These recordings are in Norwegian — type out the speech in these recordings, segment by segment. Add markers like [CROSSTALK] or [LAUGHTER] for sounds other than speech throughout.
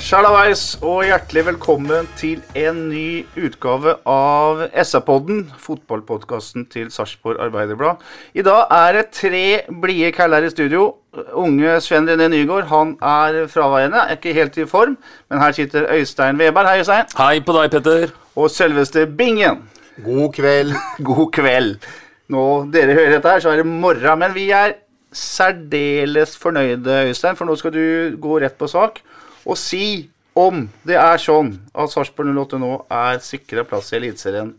Sjalabais og hjertelig velkommen til en ny utgave av SA-podden, fotballpodkasten til Sarpsborg Arbeiderblad. I dag er det tre blide kæller i studio. Unge Sven René Nygård han er fraværende, er ikke helt i form. Men her sitter Øystein Weber. Hei, Øystein. Hei på deg, Petter. Og selveste Bingen. God kveld. [LAUGHS] God kveld. Nå dere hører dette her, så er det morgen. Men vi er særdeles fornøyde, Øystein, for nå skal du gå rett på sak og si om det er sånn at Sarpsborg 08 nå er sikra plass i Eliteserien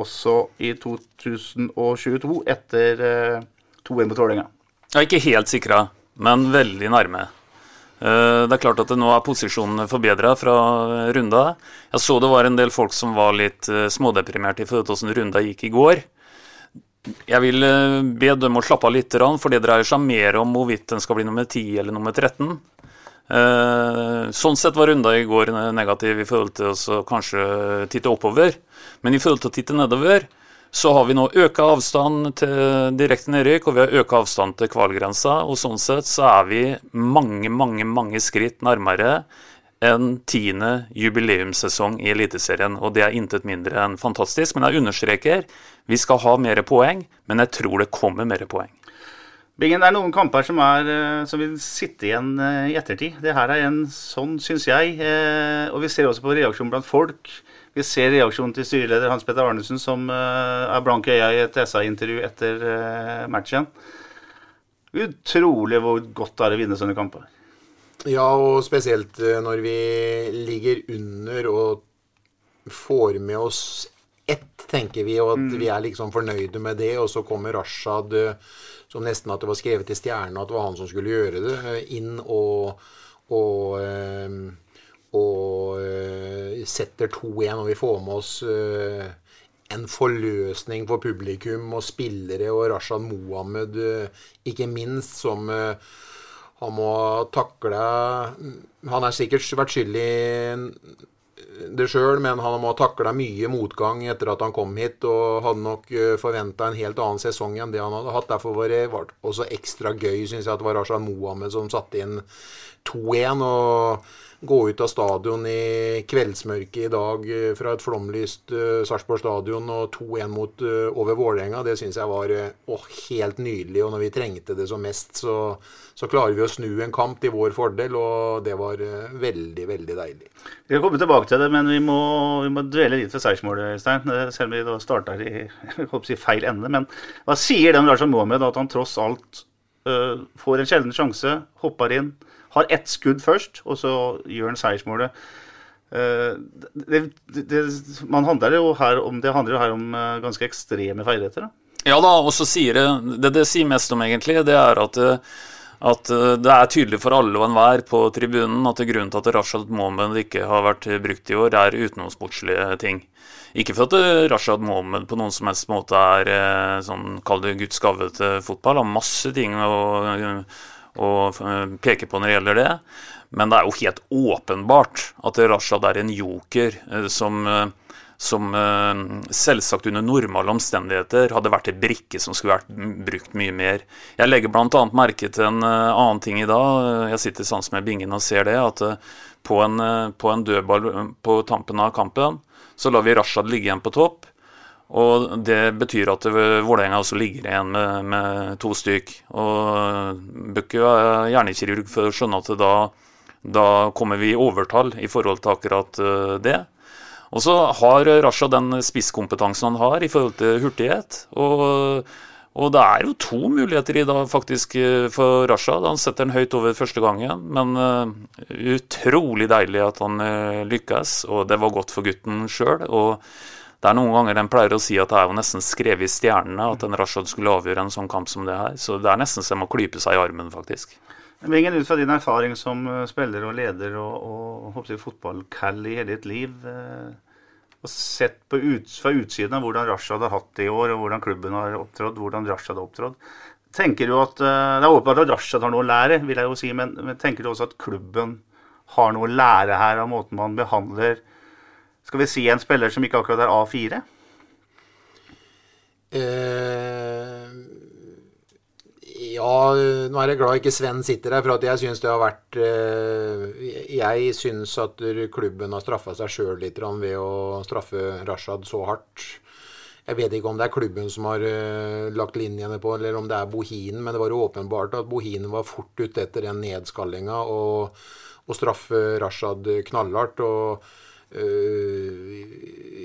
også i 2022, etter eh, 2-1 mot Vålerenga. Er ikke helt sikra, men veldig nærme. Eh, Det er klart at det nå er posisjonene forbedra fra runda. Jeg så det var en del folk som var litt eh, smådeprimerte i forhold hvordan runda gikk i går. Jeg vil eh, be dem å slappe av litt, for det dreier seg mer om hvorvidt den skal bli nummer 10 eller nummer 13. Eh, Sånn sett var runda i går negativ i forhold til å kanskje titte oppover. Men i forhold til å titte nedover, så har vi nå øka avstand til direkte nedrykk, og vi har øka avstand til kvalgrensa. Og sånn sett så er vi mange, mange, mange skritt nærmere en tiende jubileumssesong i Eliteserien. Og det er intet mindre enn fantastisk. Men jeg understreker, vi skal ha mer poeng, men jeg tror det kommer mer poeng. Bingen, det er noen kamper som, er, eh, som vil sitte igjen eh, i ettertid. Det her er en sånn, syns jeg. eh, Og vi ser også på reaksjonen blant folk. Vi ser reaksjonen til styreleder Hans Petter Arnesen, som er blank i øya i et SA-intervju etter matchen. Utrolig hvor godt det er å vinne sånne kamper. Ja, og spesielt når vi ligger under og får med oss ett, tenker vi, og at vi er liksom fornøyde med det. Og så kommer Rashad, som nesten at det var skrevet i stjernene at det var han som skulle gjøre det, eh, inn og, og, eh, og eh, setter 2-1, og vi får med oss en forløsning for publikum og spillere og Rashad Mohammed, ikke minst, som han må takle Han har sikkert vært skyld i det sjøl, men han må ha takla mye motgang etter at han kom hit, og hadde nok forventa en helt annen sesong enn det han hadde hatt. Derfor var det også ekstra gøy, syns jeg, at det var Rashan Mohammed som satte inn 2-1. og gå ut av stadion i kveldsmørket i dag eh, fra et flomlyst uh, Sarpsborg stadion og 2-1 mot uh, over Vålerenga, det syns jeg var uh, helt nydelig. Og når vi trengte det som mest, så, så klarer vi å snu en kamp til vår fordel, og det var uh, veldig, veldig deilig. Vi skal komme tilbake til det, men vi må, vi må dvele litt ved seiersmålet, Øystein. Selv om vi da starta i [LAUGHS] si, feil ende. Men hva sier det om Rashad Mohammed at han tross alt får en sjelden sjanse, hopper inn, har ett skudd først, og så gjør han seiersmålet? Eh, det, det, det, man handler jo her om, det handler jo her om eh, ganske ekstreme feilretter. Ja da, og så sier det, det det sier mest om egentlig, det er at, eh, at det er tydelig for alle og enhver på tribunen at grunnen til at Rashad Mohammed ikke har vært brukt i år, er utenomsportslige ting. Ikke for at Rashad Mohammed på noen som helst måte er sånn, kall det Guds gave til fotball. Har masse ting å, å eh, peke på når det gjelder det. Men det er jo helt åpenbart at Rashad er en joker eh, som, eh, som selvsagt under normale omstendigheter hadde vært en brikke som skulle vært brukt mye mer. Jeg legger bl.a. merke til en annen ting i dag. Jeg sitter sans med bingen og ser det. At på en, på en dødball på tampen av kampen, så lar vi Rashad ligge igjen på topp. Og Det betyr at eh, Vålerenga også ligger igjen med, med to stykk. Og Bøkke er hjernekirurg for å skjønne at da, da kommer vi i overtall i forhold til akkurat eh, det. Og så har Rasha den spisskompetansen han har i forhold til hurtighet. Og, og det er jo to muligheter i dag faktisk eh, for Rasha. Han setter den høyt over første gangen, men uh, utrolig deilig at han lykkes. Og det var godt for gutten sjøl. Det er noen ganger den pleier å si at det er jo nesten skrevet i stjernene at en Rashad skulle avgjøre en sånn kamp som det her. Så det er nesten så jeg må klype seg i armen, faktisk. Vingen, ut fra din erfaring som eh, spiller og leder og, og fotballkall i hele ditt liv, eh, og sett ut, fra utsiden av hvordan Rashad har hatt det i år, og hvordan klubben har opptrådt, hvordan Rashad har opptrådt, tenker du at eh, Det er åpenbart at Rashad har noe å lære, vil jeg jo si, men, men tenker du også at klubben har noe å lære her av måten man behandler skal vi si en spiller som ikke akkurat er A4? Eh, ja, nå er jeg glad ikke Sven sitter her, for at jeg syns det har vært eh, Jeg syns at klubben har straffa seg sjøl litt ved å straffe Rashad så hardt. Jeg vet ikke om det er klubben som har uh, lagt linjene på, eller om det er Bohinen, men det var jo åpenbart at Bohinen var fort ute etter den nedskallinga og, og straffe Rashad knallhardt. og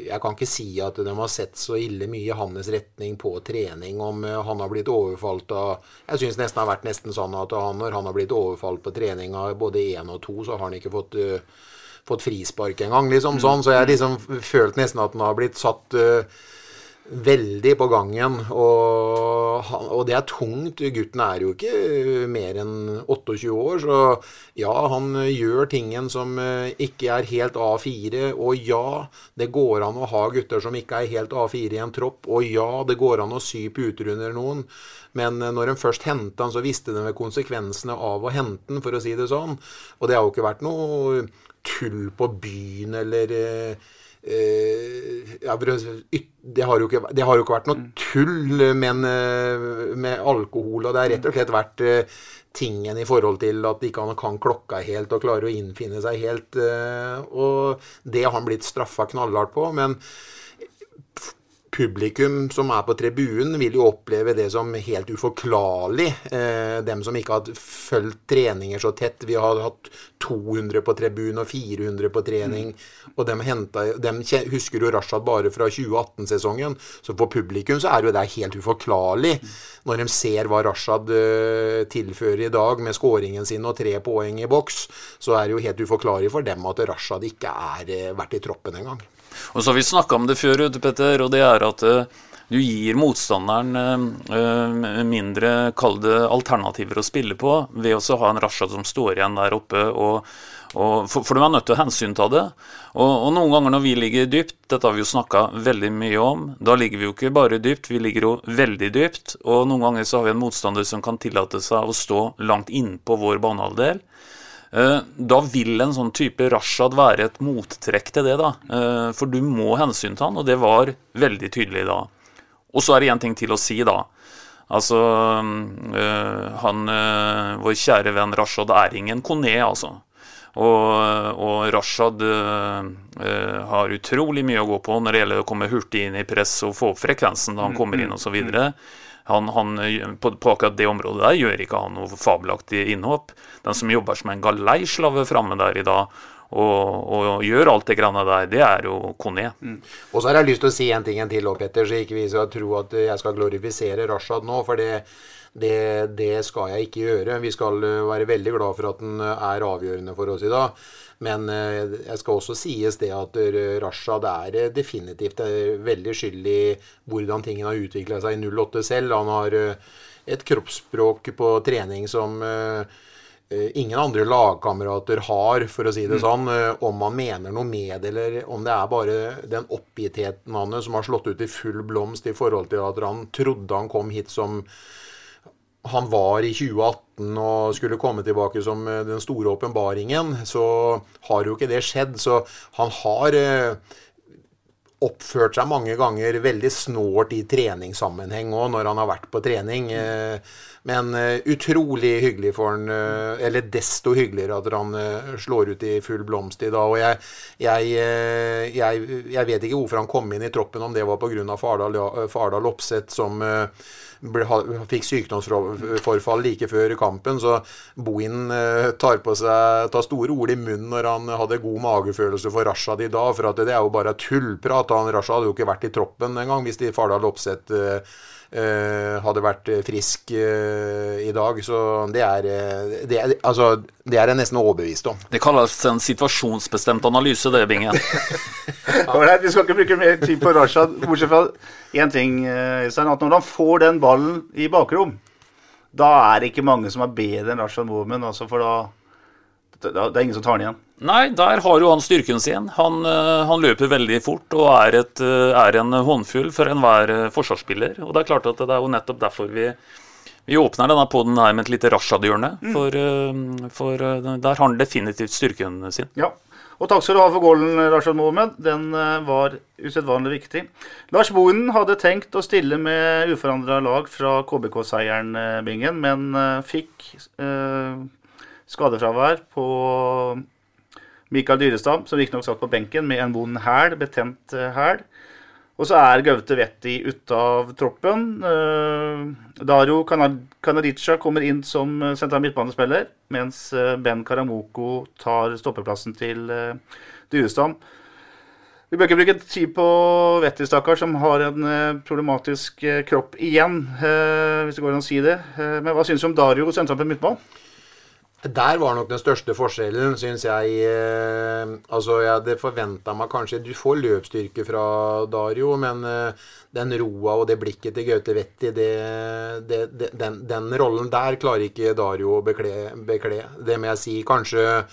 jeg kan ikke si at de har sett så ille mye i hans retning på trening. Om eh, han har blitt overfalt av Jeg syns nesten det har vært nesten sånn at han, når han har blitt overfalt på trening av både én og to, så har han ikke fått, uh, fått frispark engang. Liksom, sånn. Så jeg har liksom følt nesten at han har blitt satt uh, veldig på gangen. Og, og, det er tungt. Gutten er jo ikke mer enn 28 år, så ja, han gjør tingen som eh, ikke er helt A4. Og ja, det går an å ha gutter som ikke er helt A4 i en tropp. Og ja, det går an å sy puter under noen. Men når en først hentet han, så visste de konsekvensene av å hente han, for å si det sånn. Og det har jo ikke vært noe tull på byen eller Eh, ja, det, har ikke, det, har jo ikke, vært noe tull men, eh, med alkohol. Og det har rett og slett vært eh, tingen i forhold til at ikke han kan klokka helt og klarer å innfinne seg helt. Og det har han blitt straffa knallhardt på. Men publikum som er på tribunen, vil jo oppleve det som helt uforklarlig. Eh, dem som ikke har fulgt treninger så tett. Vi har hatt 200 på tribunen og 400 på trening. Mm. Og dem, henta, dem husker jo Rashad bare fra 2018-sesongen. Så for publikum så er jo det helt uforklarlig. Mm. Når de ser hva Rashad uh, tilfører i dag med skåringen sin og tre poeng i boks, så er det jo helt uforklarlig for dem at Rashad ikke er uh, vært i troppen engang. Og så har vi snakka om det før, Petter, og det er at uh, du gir motstanderen uh, mindre kalde alternativer å spille på ved å ha en Rashad som står igjen der oppe. og, og for, for, du er nødt til å hensynta det. Og, og, noen ganger når vi ligger dypt, dette har vi jo snakka veldig mye om, da ligger vi jo ikke bare dypt, vi ligger jo veldig dypt. Og noen ganger så har vi en motstander som kan tillate seg å stå langt innpå vår banehalvdel. Eh, da vil en sånn type Rashad være et mottrekk til det, da. Eh, for du må hensynta han, og det var veldig tydelig da. Og så er det én ting til å si, da. Altså øh, Han Vår kjære venn Rashad er ingen Kone, altså. Og, og Rashad øh, har utrolig mye å gå på når det gjelder å komme hurtig inn i press og få opp frekvensen da han mm, kommer inn osv. Han, han, på, på, akkurat det området der gjør ikke han noe fabelaktig innhopp. Den som jobber som en galeislave framme der i dag, og, og, gjør alt det grannet der, det er jo Kone. Mm. Og så har jeg lyst til å si en ting en til, Petter, så ikke vi skal tro at jeg skal glorifisere Rashad nå. for det det, det, skal jeg ikke gjøre. Vi skal være veldig glad for at den er avgjørende for oss i dag. Men eh, jeg skal også sies det at Rasha, Rashad er eh, definitivt veldig skyld i hvordan tingene har utvikla seg i 08 selv. Han har et kroppsspråk på trening som ingen andre lagkamerater har, for å si det mm. sånn. Om man mener noe med det, eller om det er bare den oppgittheten hans som har slått ut i full blomst i forhold til at han trodde han kom hit som han var i 2018 og skulle komme tilbake som eh, den store åpenbaringen, så har jo ikke det skjedd. Så han har eh, oppført seg mange ganger veldig snålt i treningssammenheng òg, når han har vært på trening. Eh, men utrolig hyggelig for han, eller desto hyggeligere at han slår ut i full blomst i dag. Og jeg, jeg, jeg, jeg vet ikke hvorfor han kom inn i troppen, om det var pga. Fardal, Fardal Opseth som ble, fikk sykdomsforfall like før kampen, så Bohin eh, tar, på seg, tar store ord i munnen når han hadde god magefølelse for Rashad i dag. For det er jo bare tullprat. Han Rashad hadde jo ikke vært i troppen engang hvis de Fardal Opseth uh, hadde vært frisk uh, i dag. Så det er, det er, altså, det er jeg nesten overbevist om. Det kalles en situasjonsbestemt analyse, det, Bingen. [LAUGHS] Vi skal ikke bruke mer tid på Rashad, bortsett fra én ting, Øystein. At når han får den ballen i bakrom, da er det ikke mange som er bedre enn Rashad Mohamed. Altså for da det er ingen som tar den igjen. Nei, der har jo han styrken sin. Han, eh, han løper veldig fort og er, et, eh, er en håndfull for enhver eh, forsvarsspiller. Og det er klart at det er jo nettopp derfor vi, vi åpner denne poden her med et lite Rashad-hjørne. Mm. For, for, der har han definitivt styrken sin. Ja, og takk skal du ha for gålen, Rashad Mohamed. Den var usedvanlig viktig. Lars Bohinen hadde tenkt å stille med uforandra lag fra KBK-seieren, Bingen, men fikk eh, skadefravær på Mikael Dyrestam, som riktignok satt på benken med en vond hæl, betent eh, hæl. Og så er Gaute Vetti ute av troppen. Dario Kanadica kommer inn som eh, sentral midtbanespiller, mens Ben Karamoko tar stoppeplassen til uh, Dyrestam. Vi bør ikke bruke tid på Vetti, stakkar, som har en problematisk kropp igjen, hvis det går an å si det. Men hva syns du om Dario sentralt på midtbanen? Der var nok den største forskjellen, syns jeg. Eh, altså, jeg hadde forventa meg kanskje Du får løpsstyrke fra Dario, men eh, den roa og det blikket til Gaute det, den, den, rollen der klarer ikke Dario å bekle, bekle. Det må jeg si. Kanskje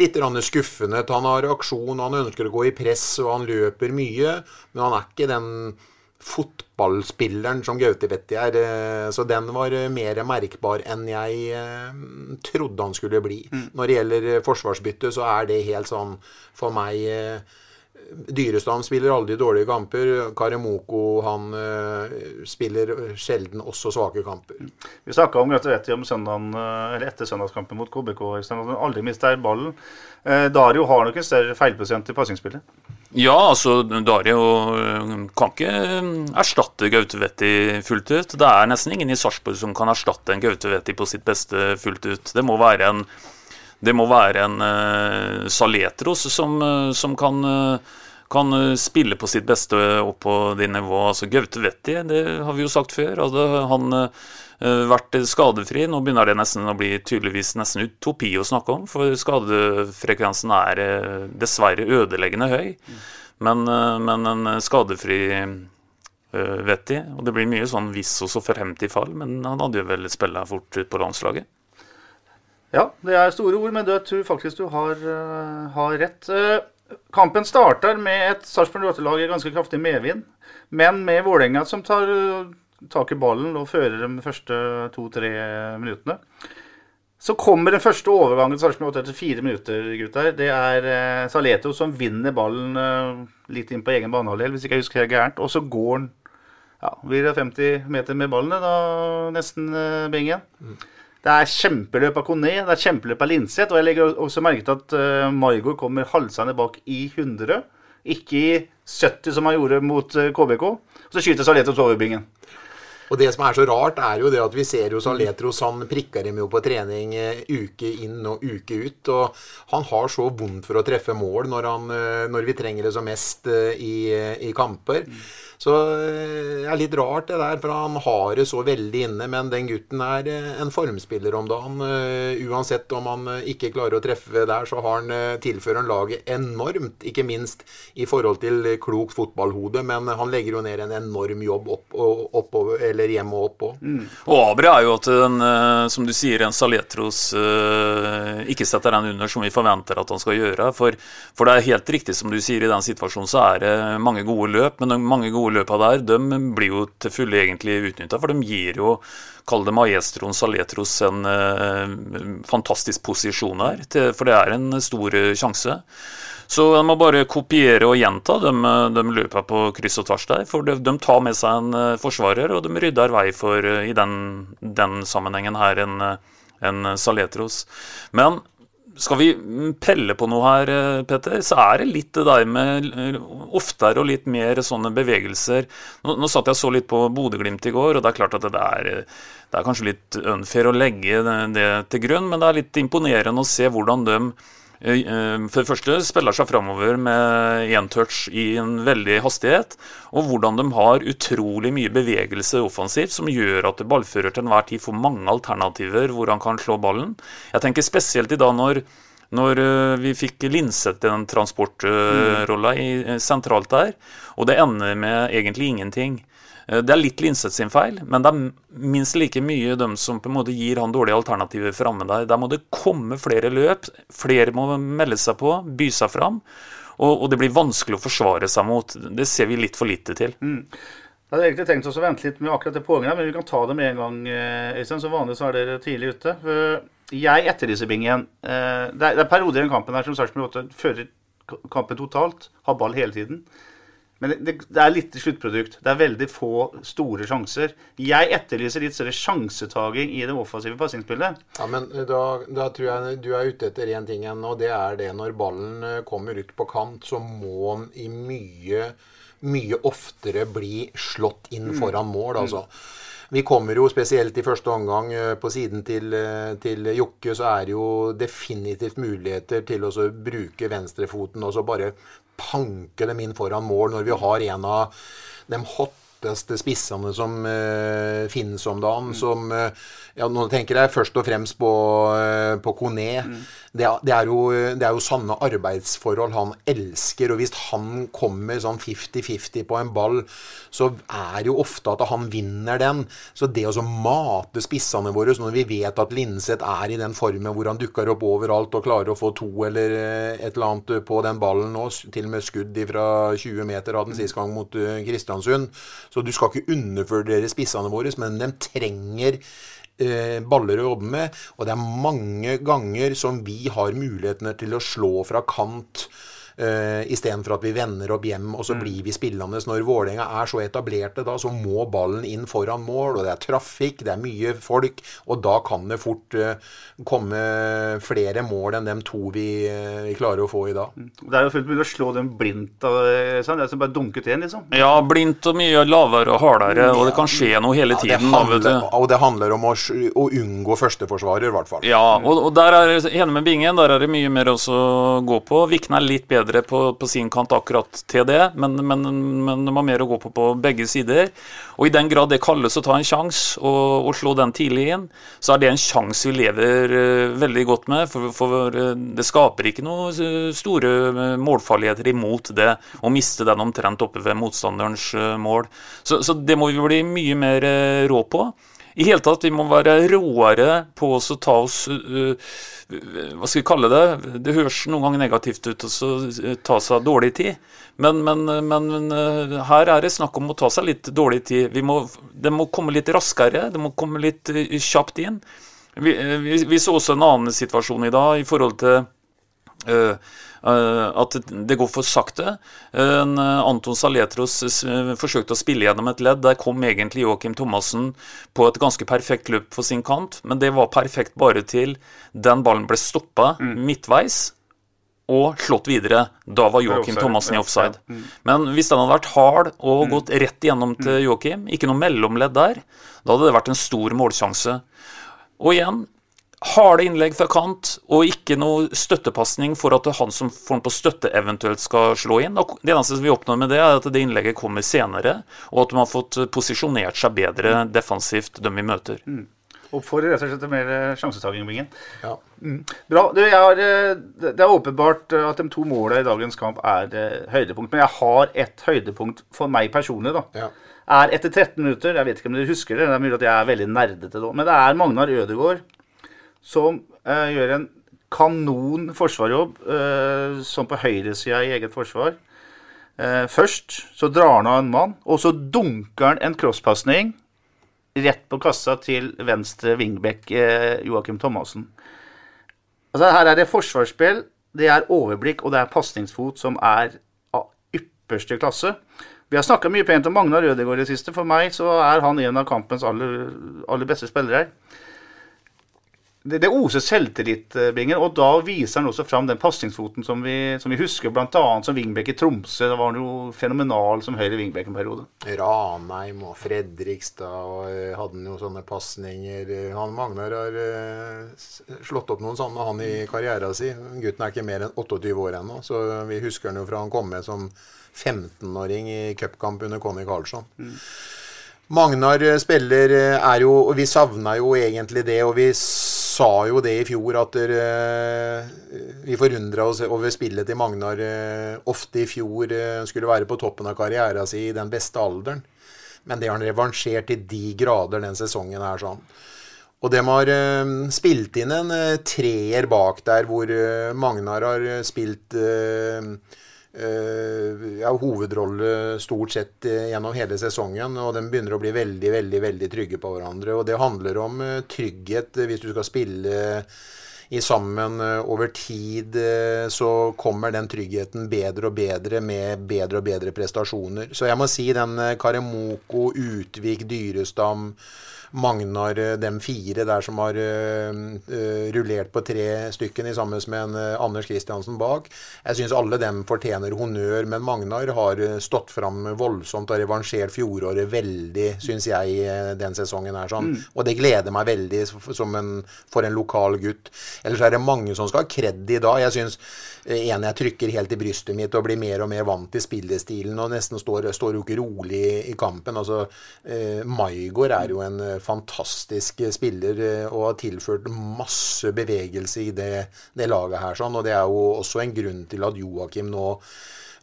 litt skuffende. Han har aksjon, han ønsker å gå i press, og han løper mye, men han er ikke den fotballspilleren som Gaute Vetti er. Eh, så den var eh, mer merkbar enn jeg eh, trodde han skulle bli. Mm. Når det gjelder forsvarsbytte, så er det helt sånn for meg Dyrestam spiller aldri dårlige kamper. Karemoko han spiller sjelden også svake kamper. Vi snakka om Gaute Vetti om søndagen, eller etter søndagskampen mot KBK. At han aldri mister ballen. Dario har nok en større feilprosent i passingsspillet. Ja, altså Dario eh, kan ikke eh, erstatte Gautevetti fullt ut. Det er nesten ingen i Sarpsborg som kan erstatte en Gautevetti på sitt beste fullt ut. Det må være en, må være en uh, Saletros som, uh, som kan, uh, kan, spille på sitt beste opp på det nivået. Altså Gautevetti, det har vi jo sagt før. Altså, han vært skadefri. Nå begynner det nesten å bli tydeligvis nesten utopi å snakke om, for skadefrekvensen er dessverre ødeleggende høy. Men, men en skadefri Vetti, og det blir mye sånn hvis og så fremtid fall, men han hadde jo vel spilla fort på landslaget. Ja, det er store ord, men jeg tror faktisk du har, har rett. Kampen starter med et Sarpsborg 8-lag i ganske kraftig medvind, men med Vålerenga som tar tak i ballen og fører de første to-tre minuttene. Så kommer den første overgangen Sarpsborg etter fire minutter, gutter. Det er eh, Saleto som vinner ballen eh, litt inn på egen banehalvdel, hvis ikke jeg husker helt gærent. Og så går han ja, blir det 50 meter med ballen, da, nesten eh, bingen. Mm. Det er kjempeløp av Kone, det er kjempeløp av Linseth. Og jeg legger også merke til at eh, Maigård kommer halsende bak i 100. Ikke i 70, som han gjorde mot eh, KBK. Og så skyter Saleto over bingen. Og det som er så rart, er jo det at vi ser jo Saletros han prikker dem jo på trening eh, uke inn og uke ut. Og han har så vondt for å treffe mål når, han, eh, når vi trenger det som mest eh, i, i kamper. Mm. Så eh, det er litt rart det der, for han har det så veldig inne. Men den gutten er eh, en formspiller om dagen. Eh, uansett om han ikke klarer å treffe der, så har han tilfører han laget enormt. Ikke minst i forhold til klokt fotballhode, men han legger jo ned en enorm jobb opp, opp, eller hjemme og opp òg. Mm. Og Abre er jo at den, som du sier, en Saletros ikke setter den under som vi forventer at han skal gjøre. For, for det er helt riktig som du sier, i den situasjonen så er det mange gode løp, men mange gode løpa der, de blir jo til fulle egentlig utnytta. For de gir jo, kall det maestroen Saletros, en eh, fantastisk posisjon her. Til, for det er en stor uh, sjanse. Så de må bare kopiere og gjenta de, de løpa på kryss og tvers der. For de, de tar med seg en eh, forsvarer, og de rydder vei for, eh, i den, den sammenhengen her, en, eh, en Saletros. Men skal vi pelle på noe her, Petter, så er det litt det der med oftere og litt mer sånne bevegelser. Nå, nå satt jeg så litt på Bodø-Glimt i går, og det er klart at det er, det er kanskje litt unfair å legge det, det til grunn, men det er litt imponerende å se hvordan de Eh, eh, for det første spiller seg framover med én touch i en veldig hastighet. Og hvordan de har utrolig mye bevegelse offensivt som gjør at ballfører til enhver tid får mange alternativer hvor han kan slå ballen. Jeg tenker spesielt i dag når, når eh, vi fikk Linseth den transportrolla sentralt der, og det ender med egentlig ingenting. Eh, det er litt Linseth sin feil, men det er minst like mye de som på en måte gir han dårlige alternativer framme der. Der må det komme flere løp, flere må melde seg på, by seg fram. Og, og det blir vanskelig å forsvare seg mot. Det ser vi litt for lite til. Mm. Jeg hadde egentlig tenkt oss å vente litt med akkurat det poenget, men vi kan ta det med en gang. Eh, Øystein. Som vanlig så er dere tidlig ute. Jeg etterlyser bingen. Eh, det er perioder i kampen her som Sarpsborg 8 fører kampen totalt, har ball hele tiden. Men det, det, er litt sluttprodukt. Det er veldig få store sjanser. Jeg etterlyser litt større sjansetaking i det offensive passingsspillet. Ja, men eh, da, da, tror jeg du er ute etter én ting igjen, og det er det når ballen eh, kommer ut på kant, så må den i mye, mye oftere bli slått inn mm. foran mål, altså. Vi kommer jo spesielt i første omgang eh, på siden til, til Jokke, så er det jo definitivt muligheter til å bruke venstrefoten og så bare panke dem inn foran mål når vi har en av de hotteste spissene som uh, finnes om dagen. Mm. Som uh, ja, Nå tenker jeg først og fremst på, uh, på Kone. Mm det, det, er jo, det, er jo, sanne arbeidsforhold han elsker. Og hvis han kommer sånn 50-50 på en ball, så er det jo ofte at han vinner den. Så det å mate spissene våre når vi vet at Linseth er i den formen hvor han dukker opp overalt og klarer å få to eller et eller annet på den ballen nå, til og med skudd fra 20 meter av den sist gang mot Kristiansund. Så du skal ikke undervurdere spissene våre, men de trenger eh, baller å jobbe med. Og det er mange ganger som vi har mulighetene til å slå fra kant Uh, Istedenfor at vi vender opp hjem, og så mm. blir vi spillende. Når Vålerenga er så etablerte, da, så må ballen inn foran mål. Og det er trafikk, det er mye folk. Og da kan det fort uh, komme flere mål enn de to vi, uh, vi, klarer å få i dag. Mm. Det er jo fullt mulig å slå dem blindt. Sånn. Det er som bare dunket igjen, liksom. Ja, blindt og mye lavere og hardere. Og det kan skje noe hele tiden. Ja, det handler, og det handler om å, å unngå førsteforsvarer, i hvert fall. Ja, og, og der er enig med Bingen. Der er det mye mer å gå på. Vikne er litt bedre bedre på, på, sin kant akkurat til det, men, men, men de har mer å gå på på begge sider. Og i den grad det kalles å ta en sjanse og, og, slå den tidlig inn, så er det en sjanse vi lever uh, veldig godt med. For, for uh, det skaper ikke noen uh, store målfarligheter imot det å miste den omtrent oppe ved motstanderens mål. Så, så, det må vi bli mye mer rå på. I hele tatt, vi må være råere på å ta oss uh, Hva skal vi kalle det? Det høres noen ganger negativt ut å ta seg dårlig tid. Men, men, men, uh, her er det snakk om å ta seg litt dårlig tid. Må, det må komme litt raskere, det må komme litt kjapt inn. Vi, vi, vi, så også en annen situasjon i dag i forhold til Eh, at det går for sakte. En eh, Anton Saletros eh, forsøkte å spille gjennom et ledd. Der kom egentlig Joakim Thomassen på et ganske perfekt løp på sin kant, men det var perfekt bare til den ballen ble stoppa mm. midtveis og slått videre. Da var Joakim Thomassen i offside. Mm. Men hvis den hadde vært hard og mm. gått rett igjennom til Joakim, ikke noe mellomledd der, da hadde det vært en stor målsjanse. Og igjen, harde innlegg fra kant, og ikke noe støttepasning for at han som får den på støtte, eventuelt skal slå inn. Det eneste vi oppnår med det, er at det innlegget kommer senere, og at de har fått posisjonert seg bedre defensivt, de vi møter. Mm. Oppfordrer rett og slett til mer sjansetaking i Bingen. Ja. Mm. Bra. Du, har, eh, det er åpenbart at de to målene i dagens kamp er eh, høydepunkt, men jeg har et høydepunkt for meg personlig. da. Ja. Er etter 13 minutter Jeg vet ikke om dere husker det, det er mulig at jeg er veldig nerdete da, men det er Magnar Ødegaard som eh, gjør en kanon forsvarsjobb, eh, som på høyresida i eget forsvar. Eh, først så drar han av en mann, og så dunker han en crosspasning rett på kassa til venstre wingback eh, Joakim Thomassen. Altså, her er det forsvarsspill det er overblikk, og det er pasningsfot som er av ypperste klasse. Vi har snakka mye pent om Magnar Rødegård i det siste. For meg så er han en av kampens aller, aller beste spillere. Det, det oser selvtillit, Binger, Bingen, og da viser han også fram den pasningsfoten som, vi- som vi husker bl.a. som wingback i Tromsø. Da var han jo fenomenal som høyre wingback en periode. Ranheim og Fredrikstad og eh, hadde han jo sånne pasninger. Han Magnar har eh, slått opp noen sånne, han i karrieren sin. Gutten er ikke mer enn 28 år ennå, så vi husker han jo fra han kom med som 15-åring i cupkamp under Conny Karlsson. Magnar eh, spiller eh, er jo Og vi savna jo egentlig det, og vi sa jo det i fjor at eh, vi forundra oss over spillet til Magnar ofte i fjor. skulle være på toppen av karrieren sin i den beste alderen. Men det har han revansjert til de grader den sesongen her. sånn. Og de har spilt inn en treer bak der, hvor Magnar har spilt eh, ja, hovedrolle stort sett eh, gjennom hele sesongen. Og de begynner å bli veldig veldig, veldig trygge på hverandre. Og det handler om eh, trygghet eh, hvis du skal spille i sammen eh, over tid, eh, så kommer den tryggheten bedre og bedre med bedre og bedre prestasjoner. Så jeg må si den eh, Karemoko, Utvik, Dyrestam, Magnar, eh, dem fire der som har eh, eh, rullert på tre stykken i sammen med en Anders Kristiansen bak. Jeg syns alle dem fortjener honnør, men Magnar har stått fram voldsomt og revansjert fjoråret veldig, syns jeg, den sesongen her. Sånn. Og det gleder meg veldig som en, for en lokal gutt. Ellers er det mange som skal ha kred i dag. Jeg syns en jeg trykker helt i brystet mitt og blir mer og mer vant til spillestilen og nesten står, står jo ikke rolig i kampen. Altså, eh, Maigård er jo en eh, fantastisk spiller eh, og har tilført masse bevegelse i det, det laget her. Sånn, og det er jo også en grunn til at Joakim nå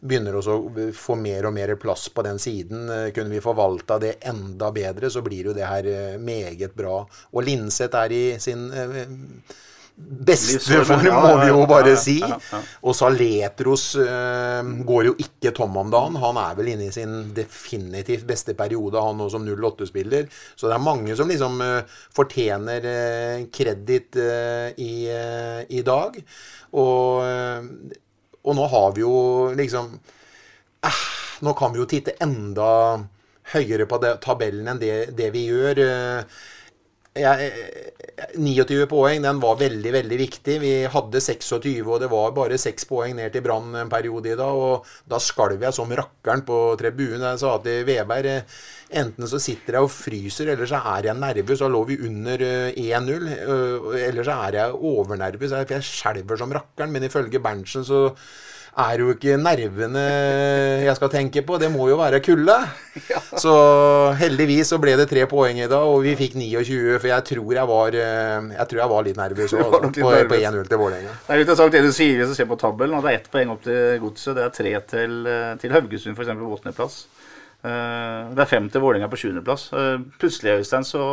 begynner å få mer og mer plass på den siden. Eh, Kunne vi forvalta det enda bedre, så blir jo det her meget bra. Og Linseth er i sin beste form, må vi jo bare si. Og Saletros eh, går jo ikke tom om dagen. Han er vel inne i sin definitivt beste periode, han nå som 08-spiller. Så det er mange som liksom eh, fortjener eh, kreditt i, i dag. Og, og nå har vi jo liksom eh, Nå kan vi jo titte enda høyere på det, tabellen enn det, det vi gjør. Eh, jeg, 29 poeng, den var veldig, veldig viktig. Vi hadde 26, og det var bare 6 poeng ned til Brann en periode i dag. Og da skalv jeg som rakkeren på tribunen. Jeg sa til Veberg eh, enten så sitter jeg og fryser, eller så er jeg nervøs. Da lå vi under eh, 1-0. eh, Eller så er jeg overnervøs, for jeg skjelver som rakkeren. Men ifølge Berntsen så er jo ikke nervene jeg skal tenke på, det må jo være kulde. [LAUGHS] Så heldigvis så ble det tre poeng i dag, og vi fikk 29. For jeg tror jeg var, eh, jeg tror jeg var litt nervøs også, litt på, på 1-0 til Vålerenga. Det er litt interessant det du sier hvis du ser på tabellen. og Det er ett poeng opp til Godset. Det er tre til, eh, til Haugesund, f.eks. på åttendeplass. Eh, Det er fem til Vålerenga på sjuendeplass. Plutselig, Øystein, så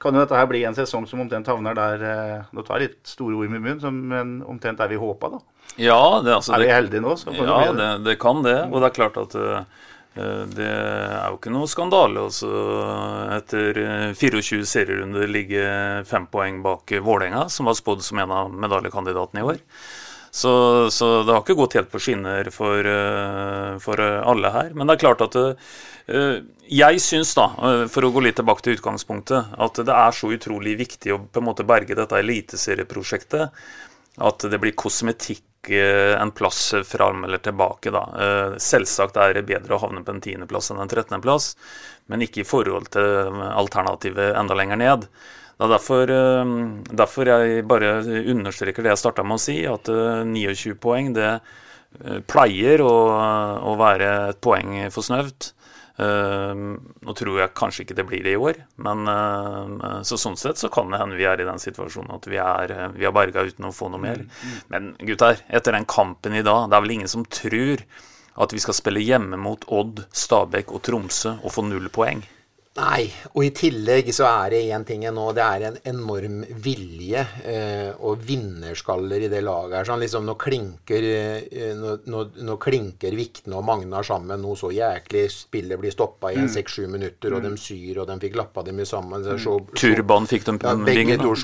kan jo dette her bli en sesong som omtrent havner der Nå tar jeg litt store ord i munnen, munn, men omtrent der vi håpa, da. Ja, det, altså, Er vi heldige nå, så det ja, bli det, det kan det. Og det er klart at eh, eh, det er jo ikke noe skandale også etter eh, 24 serierunder ligge fem poeng bak Vålerenga, som var spådd som en av medaljekandidatene i år. Så, så det har ikke gått helt på skinner for, eh, for eh, alle her. Men det er klart at eh, jeg syns, da, eh, for å gå litt tilbake til utgangspunktet, at det er så utrolig viktig å på en måte berge dette eliteserieprosjektet at det blir kosmetikk eh, en plass fram eller tilbake. Da. Eh, Selvsagt er det bedre å havne på en tiendeplass enn en trettendeplass, men ikke i forhold til alternativet enda lenger ned. Det er derfor, eh, derfor jeg bare understreker det jeg starta med å si, at eh, 29 poeng det eh, pleier å, å være et poeng for snøvt. Eh, nå tror jeg kanskje ikke det blir det i år, men eh, så sånn sett så kan det hende vi er i den situasjonen at vi er eh, vi har berga uten å få noe mer. Men gutter, etter den kampen i dag, det er vel ingen som tror at vi skal spille hjemme mot Odd, Stabæk og Tromsø og få null poeng? Nei, og i tillegg så er det én ting nå. Det er en enorm vilje eh, og vinnerskaller i det laget her. Sånn, liksom, nå klinker, eh, nå, nå, nå klinker Vikne og Magnar sammen noe så jæklig. Spillet blir stoppa i Mm. seks-sju minutter, og de syr, og de fikk lappa dem sammen. Så, så, Turban fikk de på ja, begge to.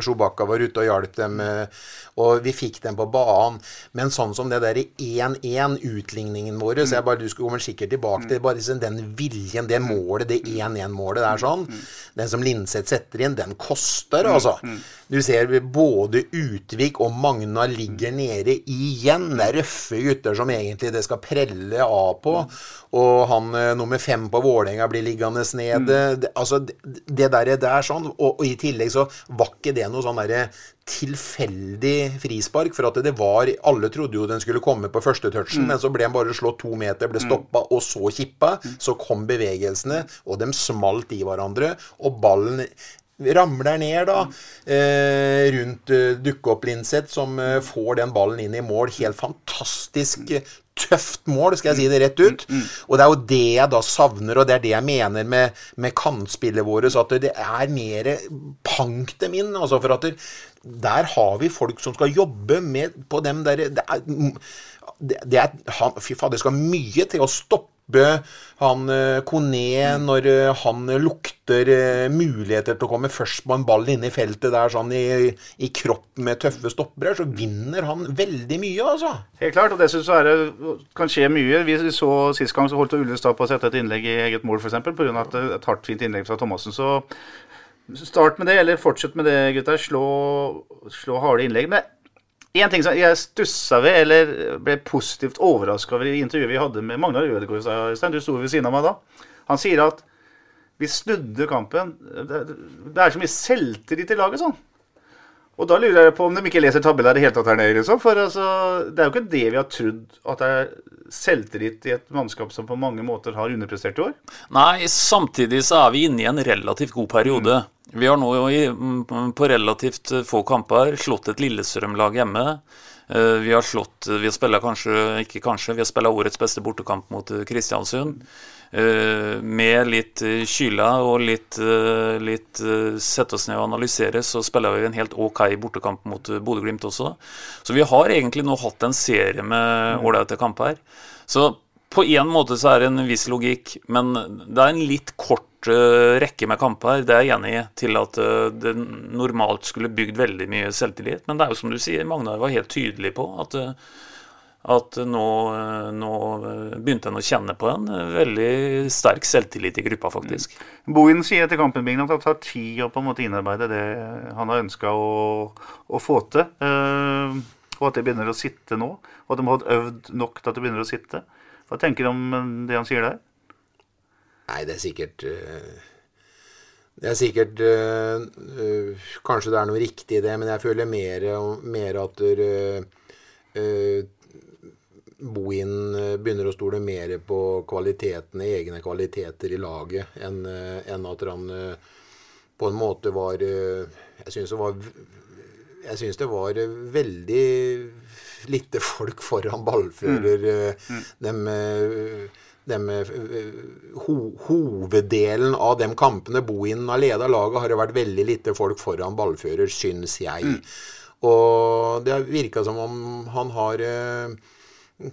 Shobaka var ute og hjalp dem, eh, og vi fikk dem på banen. Men sånn som det der 1-1-utligningen vår, så jeg bare, du kommer sikkert tilbake til bare liksom den viljen, det målet, det 1-1-målet der sånn. Den som Linseth setter inn, den koster, altså. Du ser både Utvik og Magna ligger nede igjen. Det er røffe gutter som egentlig det skal prelle av på. Og han eh, nummer fem på Vålerenga blir liggende nede. Det, altså, det, det der, det er sånn. Og, og i tillegg så var ikke det noe sånn derre tilfeldig frispark. For at det var Alle trodde jo den skulle komme på første touchen, men så ble den bare slått to meter, ble stoppa, og så kippa. Så kom bevegelsene, og de smalt i hverandre, og ballen ramler ned da, eh, rundt eh, dukkeopp-Linseth, som eh, får den ballen inn i mål. Helt fantastisk eh, tøft mål, skal jeg si det rett ut. Og det er jo det jeg da savner, og det er det jeg mener med, med kantspillet vårt. Så at det er mer pank dem inn. Altså for at det, der har vi folk som skal jobbe med på dem der Det er, det, er han, Fy faen, det skal mye til å stoppe han eh, Kone når eh, han lukter eh, muligheter til å komme først på en ball inne i feltet der sånn i, i kropp med tøffe stoppere, så vinner han veldig mye, altså. Helt klart, og det syns jeg det, kan skje mye. Vi så Sist gang så holdt Ullestad på å sette et innlegg i eget mål, f.eks. Pga. et hardt, fint innlegg fra Thomassen. Så start med det, eller fortsett med det, gutter. Slå, slå harde innlegg. Men én ting som jeg stussa ved, eller ble positivt overraska over i intervjuet vi hadde med Magnar Ødegaard, Øystein, du sto ved siden av meg da. Han sier at vi snudde kampen. Det, er så mye selvtillit i laget sånn. Og da lurer jeg på om de ikke leser tabellen i det hele tatt her nede. Liksom. For altså, det er jo ikke det vi har trodd, at det er selvtillit i et mannskap som på mange måter har underprestert i år. Nei, samtidig så er vi inne i en relativt god periode. Vi har nå i, mm, på relativt få kamper slått et Lillestrøm-lag hjemme. Eh, Vi har slått Vi har spilla kanskje, ikke kanskje, vi har spilla årets beste bortekamp mot eh, Kristiansund. Eh, Med litt kyla og litt, litt sette oss ned og analysere, så spiller vi en helt ok bortekamp mot Bodø-Glimt også. Så vi har egentlig nå hatt en serie med ålreite kamper. Så på en måte så er det en viss logikk, men det er en litt kort rekke med kamper, det er jeg enig i, til at eh, det normalt skulle bygd veldig mye selvtillit. Men det er jo som du sier, Magnar var helt tydelig på at, eh, at nå, eh, nå begynte en å kjenne på en veldig sterk selvtillit i gruppa, faktisk. Bohin sier etter kampen Bingen, at det tar tid å på en måte innarbeide det han har ønska å, å få til. Uh, og at det begynner å sitte nå. Og at de har øvd nok til at det begynner å sitte. Hva tenker du om det han sier der? Nei, det er sikkert eh, Det er sikkert eh, eh, Kanskje det er noe riktig i det, men jeg føler mer, mer at Bohin begynner å stole mer på kvalitetene, egne kvaliteter i laget, enn enn at han på en måte var Jeg syns det var jeg syns det var veldig lite folk foran ballfører. Mm. Mm. eh, dem, eh, ho, hoveddelen av de kampene Bohinen har leda laget, har det vært veldig lite folk foran ballfører, syns jeg. Og det har virka som om han har eh,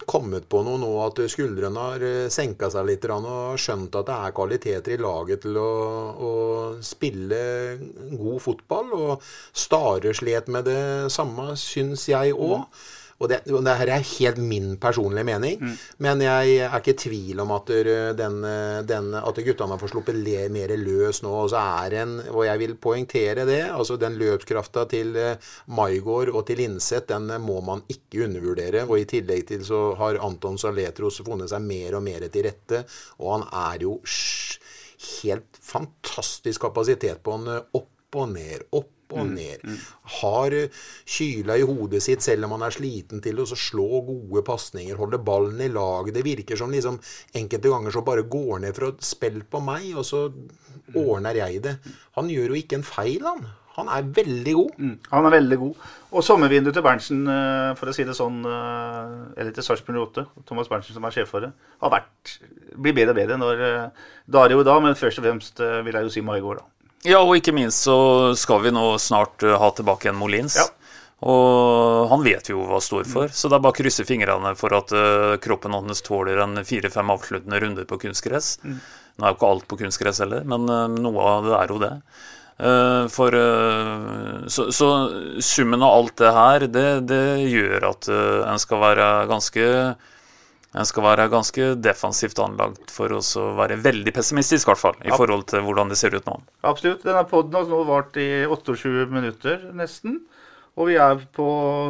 kommet på noe nå at skuldrene har eh, senka seg litt og skjønt at det er kvaliteter i laget til å, å spille god fotball. Og Stare slet med det samme, syns jeg òg. Og det, og det her er helt min personlige mening, men jeg er ikke i tvil om at, den, den, at guttene får sluppet le, mer løs nå. Og så er en, og jeg vil poengtere det, altså den løpskrafta til eh, Maigård og til Linseth, den må man ikke undervurdere. Og i tillegg til så har Anton Saletros funnet seg mer og mer til rette, og han er jo helt fantastisk kapasitet på eh, opp og ned, opp og ned. Har eh, kyla i hodet sitt selv om han er sliten til å slå gode pasninger, holde ballen i lag. Det virker som liksom enkelte ganger så bare går ned for å spille på meg, og så ordner jeg det. Han gjør jo ikke en feil, han. Han er veldig god. Mm, han er veldig god. Og sommervinduet til Berntsen, eh, for å si det sånn, eh, eller til Sarpsborg 8, Thomas Berntsen som er sjef for det, har vært, blir bedre og bedre når da er det jo da, men først og fremst vil jeg jo si Maigård, da. Ja, og ikke minst så skal vi nå snart ha tilbake en Molins. Ja. Og han vet jo hva står for, så det er bare å krysse fingrene for at uh, kroppen hans tåler en fire-fem avsluttende runder på kunstgress. Mm. Nå er jo ikke alt på kunstgress heller, men uh, noe av det er jo det. Uh, for, så, så, summen av alt det her, det, det gjør at en skal være ganske en skal være ganske defensivt anlagt for å være veldig pessimistisk, i hvert fall, i forhold til hvordan det ser ut nå. Absolutt. Denne poden har nå vart i 28 minutter, nesten. Og vi er på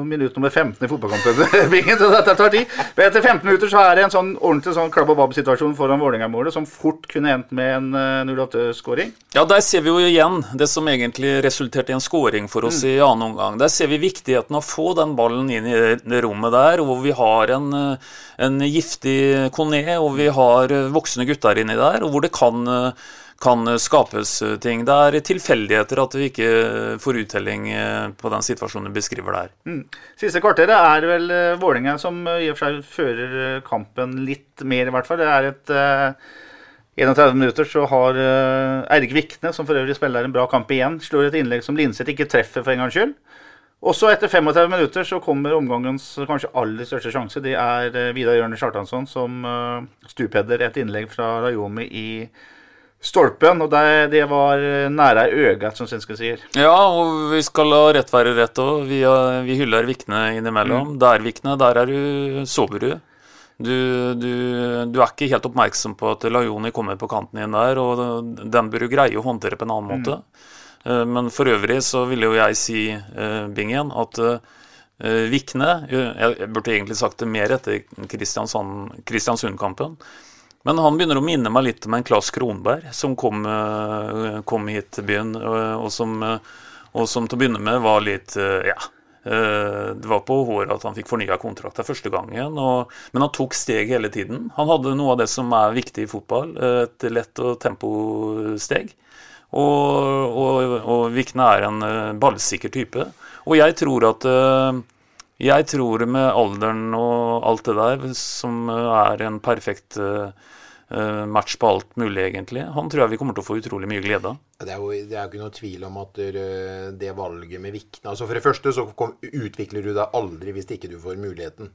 minutt nummer 15 i fotballkampen. [LAUGHS] så dette tar tid. Men etter 15 minutter så er det en sånn ordentlig sånn klabb og babb-situasjon foran Vålerenga-målet, som fort kunne endt med en 08-skåring. Eh, ja, der ser vi jo igjen det som egentlig resulterte i en skåring for oss mm. i annen omgang. Der ser vi viktigheten av å få den ballen inn i det rommet der, hvor vi har en, eh, en giftig Kone, og vi har eh, voksne gutter inni der, og hvor det kan kan skapes ting. Det er tilfeldigheter at vi ikke får uttelling eh, på den situasjonen du beskriver der. Mm. Siste kvarteret er vel Vålerenga som i og for seg fører kampen litt mer, i hvert fall. Det er et uh, 31 minutter så har Eirik Vikne, som for øvrig spiller en bra kamp igjen, slår et innlegg som Linseth ikke treffer for en gangs skyld. Også etter 35 minutter så kommer omgangens kanskje aller største sjanse. Det er Vidar Jørne Kjartansson som stupheader et innlegg fra Rayomi i stolpen, og det, det var nære øyet, som svenskene sier. Ja, og vi skal la rett være rett òg. Vi, vi, hyller Vikne innimellom. Mm. Der, Vikne, der er du sober, du. Du, du, er ikke helt oppmerksom på at Lajoni kommer på kanten din der, og den bør du greie å håndtere på en annen måte. Mm. Men for øvrig så ville jo jeg si, uh, Bingen, at uh, Vikne Jeg burde egentlig sagt det mer etter Kristiansund-kampen. Men han begynner å minne meg litt om en Claes Kronberg som kom, eh, kom, hit til byen, eh, og som, eh, og som, til å begynne med var litt Ja. Det var på håret at han fikk fornya kontrakter første gangen, og, men han tok steg hele tiden. Han hadde noe av det som er viktig i fotball, et lett og temposteg. Og, og, og Vikne er en ballsikker type. Og jeg tror at jeg tror med alderen og alt det der, som er en perfekt Eh, match på alt mulig, egentlig. Han tror jeg vi kommer til å få utrolig mye glede av. Det er jo det er ikke noe tvil om at det valget med Vikne altså For det første så kom, utvikler du deg aldri hvis ikke du får muligheten.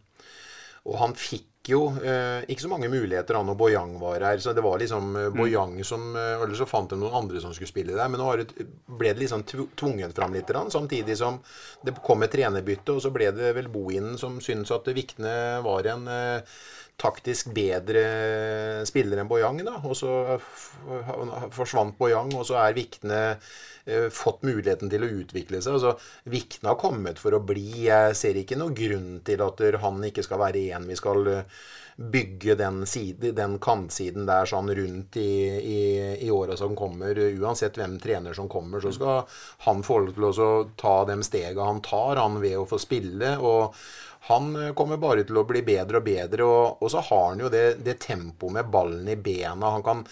Og han fikk jo eh, ikke så mange muligheter han og Boyang var her. Så det var liksom eh, mm. Boyang som eh, Eller så fant de noen andre som skulle spille der. Men nå ble det liksom tvunget fram litt, samtidig som det kom et trenerbytte. Og så ble det vel Bohinen som syntes at Vikne var en eh, taktisk bedre spiller enn Boyang. da, Og så forsvant Boyang, og så er Vikne eh, fått muligheten til å utvikle seg. altså Vikne har kommet for å bli. Jeg ser ikke noen grunn til at han ikke skal være en vi skal eh, bygge den, side, den kantsiden der sånn rundt i, i, i åra som kommer. Uansett hvem trener som kommer, så skal han få lov til å ta de stega han tar, han ved å få spille. og han eh, kommer bare til å bli bedre og bedre. Og, og så har han jo det, det tempoet med ballen i bena. Han kan,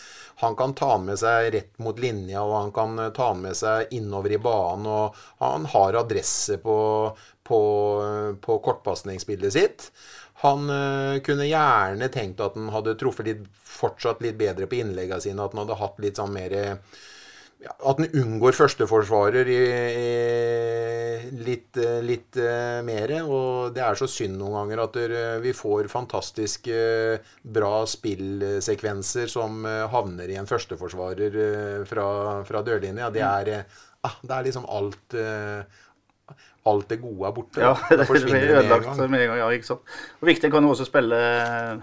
han kan, ta med seg rett mot linja, og han kan eh, ta med seg innover i banen. Og han har adresse på, på, på kortpasningsspillet sitt. Han kunne gjerne tenkt at han hadde truffet litt, fortsatt litt bedre på innleggene sine. At han hadde hatt litt sånn mer ja, At en unngår førsteforsvarer i, i litt, litt uh, mer. Og det er så synd noen ganger at der, vi får fantastiske bra spillsekvenser som uh, havner i en førsteforsvarer uh, fra, fra dørlinja. Det er, ah, det er liksom alt alt det gode er borte. Ja, [LAUGHS] det blir ødelagt med en gang. Ja, ikke sant. Og Viktig kan jo også spille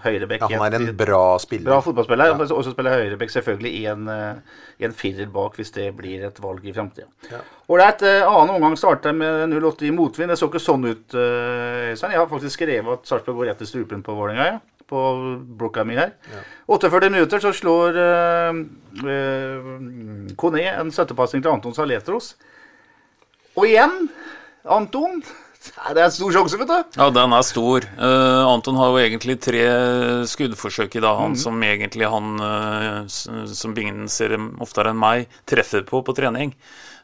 høyrebekk. Ja, han er en bra spiller. Bra fotballspiller. Ja. Også spille høyrebekk selvfølgelig i en, eh, i en firer bak, hvis det blir et valg i framtida. Ålreit. Ja. annen omgang starter med 0-8 i motvind. Det så ikke sånn ut, eh, Øystein. Jeg har faktisk skrevet at Sarpsborg går rett i strupen på Vålerenga. Ja på blokka mi her. Ja. 48 minutter så slår uh, uh, Kone en støttepasning til Anton Saletros. Og igjen Anton Det er en stor sjanse, vet du. Ja, den er stor. Uh, Anton har jo egentlig tre skuddforsøk i dag, han som egentlig han uh, som Bingen ser oftere enn meg, treffer på på trening.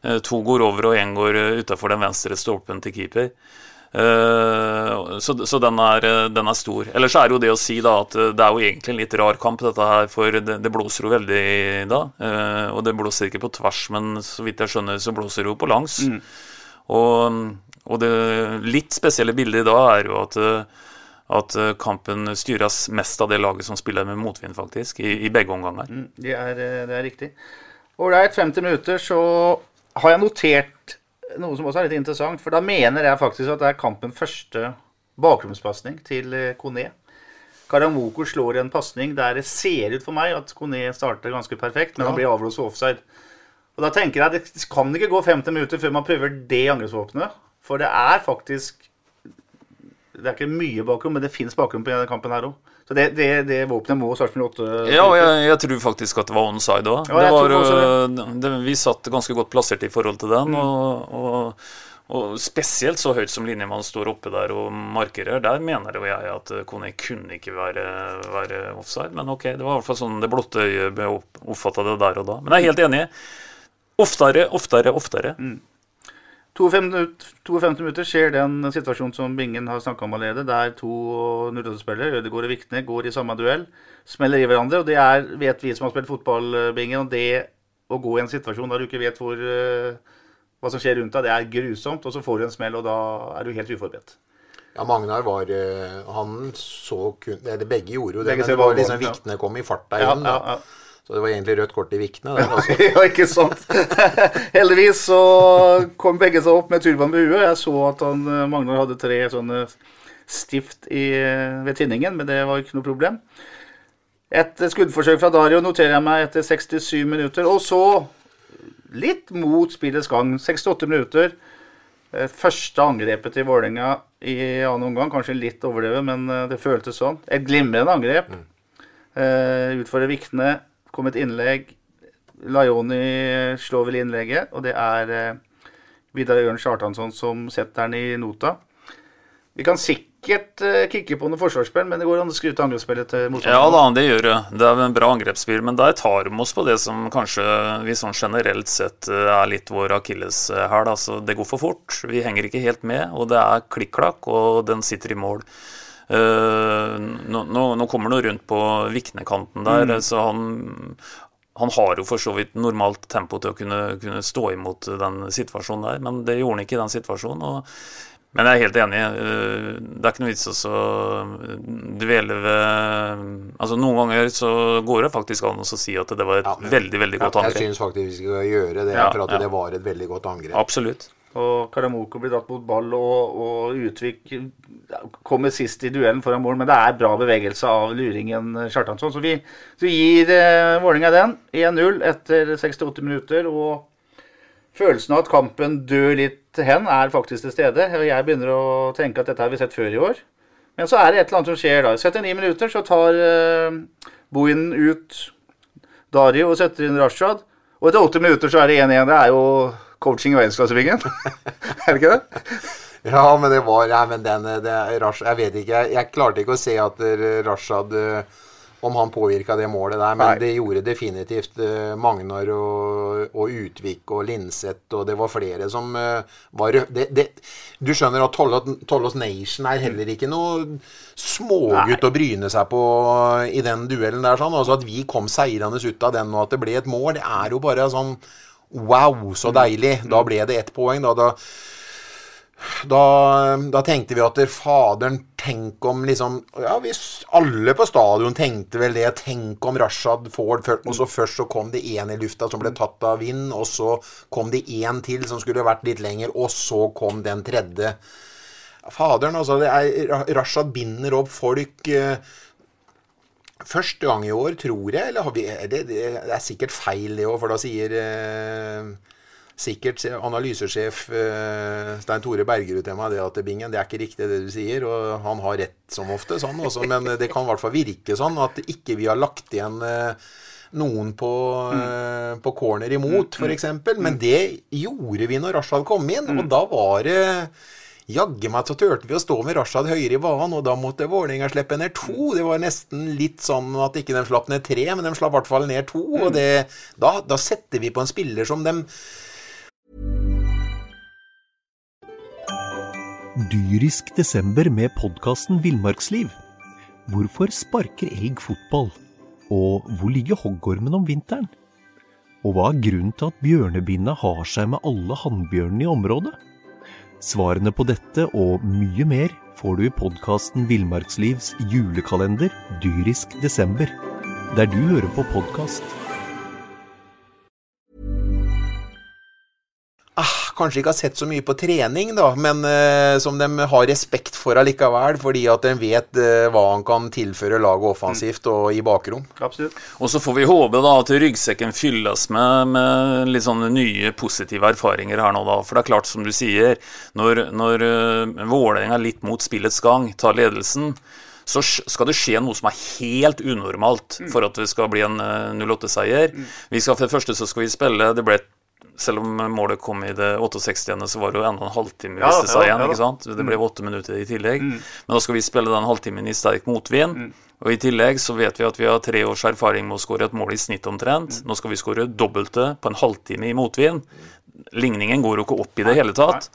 Uh, to går over, og én går utafor den venstre stolpen til keeper. Så så den, er, den er stor. Ellers er det jo det å si da at det er jo egentlig en litt rar kamp, dette her, for det, det blåser jo veldig da. Og det blåser ikke på tvers, men så vidt jeg skjønner, så blåser det jo på langs. Og, og det litt spesielle bildet i dag er jo at, eh, at eh, kampen styres mest av det laget som spiller med motvind, faktisk, i, i begge omganger. Det er, eh, det er riktig. Ålreit, 50 minutter, så har jeg notert noe som også er litt interessant. For da mener jeg faktisk at det er kampens første bakromspasning til Kone. Karamoko slår en pasning der det ser ut for meg at Kone starter ganske perfekt, men han blir avblåst offside. Og da tenker jeg det kan ikke gå 50 minutter før man prøver det angrepsvåpenet. For det er faktisk Det er ikke mye bakrom, men det fins bakrom på denne kampen her òg. Så det, det, det våpenet må Sarpsborg 8 Ja, og jeg, jeg tror faktisk at det var onside òg. Ja, det, vi satt ganske godt plassert i forhold til den. Og, og, og spesielt så høyt som linjemann står oppe der og markerer, der mener jo jeg at Kone kunne ikke være, være offside. Men ok, det var i hvert fall sånn det blotte øyet oppfatta det der og da. Men jeg er helt enig. Oftere, oftere, oftere. 52 minutter, 52 minutter skjer den situasjonen som Bingen har snakka om allerede, der to 08-spillere, Ødegaard og Vikne, går i samme duell, smeller i hverandre. Og det er, vet vi som har spilt fotball, eh, Bingen, og det å gå i en situasjon der du ikke vet hvor, eh, hva som skjer rundt deg, det er grusomt. Og så får du en smell, og da er du helt uforberedt. Ja, Magnar var eh, Han så kun Eller begge gjorde jo det, Begge men det var liksom. Vikne kom i farta igjen. da. ja, ja. Så det var egentlig rødt kort i Vikne. [LAUGHS] ja, ikke sant? [LAUGHS] Heldigvis så kom begge seg opp med turban på huet. Jeg så at han, eh, Magnar hadde tre sånne stift i, eh, ved tinningen, men det var ikke noe problem. Et skuddforsøk fra Dario noterer jeg meg etter 67 minutter. Og så, litt mot spillets gang, 68 minutter. Eh, Første angrepet til Vålerenga i annen omgang. Kanskje litt overdrevet, men det føltes sånn. Et glimrende angrep. Eh, Utfordrer Vikne. Kom et innlegg. Laioni slår vel innlegget, og det er eh, Vidar Jørn Kjartansson som setter den i nota. Vi kan sikkert eh, kikke på noen forsvarsspill, men det går an å skru til angrepsspillet til Ja da, det gjør det. Det er en bra angrepsspill, men der tar de oss på det som kanskje vi sånn generelt sett eh, er litt vår akilleshæl. Altså, det går for fort. Vi henger ikke helt med, og det er klikk-klakk, og den sitter i mål. Eh, nå, nå, nå kommer han rundt på Viknekanten der, så han han har jo for så vidt normalt tempo til å kunne, kunne stå imot den situasjonen der, men det gjorde han ikke i den situasjonen. Og, men jeg er helt enig. eh, Det er ikke noe vits å dvele ved Altså Noen ganger så går det faktisk an å si at det var et Ja, men- veldig, veldig godt Jeg angrep. syns faktisk vi skal gjøre det, Ja, for at ja. det var et veldig godt angrep. Absolutt. Og Karamoko blir dratt mot ball, og, og Utvik kommer sist i duellen foran mål. Men det er bra bevegelse av luringen Kjartansson. Så vi, så vi gir eh, Vålerenga den. 1-0 etter 68 minutter. Og følelsen av at kampen dør litt hen, er faktisk til stede. Og jeg begynner å tenke at dette har vi sett før i år. Men så er det et eller annet som skjer da. I 79 minutter så tar eh, Bohinen ut Dario og setter inn Rashad. Og etter 80 minutter så er det 1-1. Det er jo coaching i verdensklassebingen. [LAUGHS] er det ikke det? Ja, men det var ja, men den, det, Rash, Jeg vet ikke. Jeg, jeg klarte ikke å se at eh, Rashad eh, Om han påvirka det målet der, men Nei. det gjorde definitivt eh, Magnar og, og Utvik og Linseth, og det var flere som var det, det, Du skjønner at Tollås Nation er heller ikke noe smågutt å bryne seg på i den duellen der. sånn, altså At vi kom seirende ut av den, og at det ble et mål, det er jo bare sånn Wow, så deilig. Da ble det ett poeng. Da, da da, da tenkte vi at faderen, tenk om liksom Ja, hvis alle på stadion tenkte vel det. Tenk om Rashad Ford Og så først så kom det én i lufta som ble tatt av vind, og så kom det én til som skulle vært litt lenger, og så kom den tredje. Faderen, altså. Det er, Rashad binder opp folk. eh, Første gang i år, tror jeg. Eller har vi, det, det, er sikkert feil, det òg, for da sier eh, sikkert se- analysesjef eh, Stein Tore Bergerud til meg det at Bingen, det er ikke riktig det du sier, og han har rett som ofte, sånn også, men det kan i hvert fall virke sånn at ikke vi har lagt igjen eh, noen på, eh, på corner imot, f.eks. Men det gjorde vi når Rashad kom inn, og da var det Jaggu meg så turte vi å stå med Rashad høyere i banen, og da måtte Vålerenga slippe ned to. Det var nesten litt sånn at ikke de slapp ned tre, men de slapp i hvert fall ned to. Og det, da, da setter vi på en spiller som dem Dyrisk desember med podkasten Villmarksliv. Hvorfor sparker elg fotball? Og hvor ligger hoggormen om vinteren? Og hva er grunnen til at bjørnebinna har seg med alle hannbjørnene i området? Svarene på dette og mye mer får du i podkasten Villmarkslivs julekalender Dyrisk desember, der du hører på podkast. ah, kanskje ikke har sett så mye på trening, da, men eh, som de har respekt for allikevel, fordi at de vet eh, hva han kan tilføre laget offensivt og i bakrom. Absolutt. Og så får vi håpe da at ryggsekken fylles med, med litt sånne nye positive erfaringer her nå, da. For det er klart, som du sier, når, når uh, Vålerenga litt mot spillets gang tar ledelsen, så skal det skje noe som er helt unormalt for at det skal bli en uh, 08-seier. Vi skal For det første så skal vi spille Det ble selv om målet kom i det 68. så var det jo enda en halvtime Ja, det sa ja, igjen. ja ikke sant? Det ble åtte minutter i tillegg. Men da skal vi spille den halvtimen i sterk motvind. Og i tillegg så vet vi at vi har tre års erfaring med å skåre et mål i snitt omtrent. Nå skal vi skåre dobbelte på en halvtime i motvind. Ligningen går jo ikke opp i det hele tatt.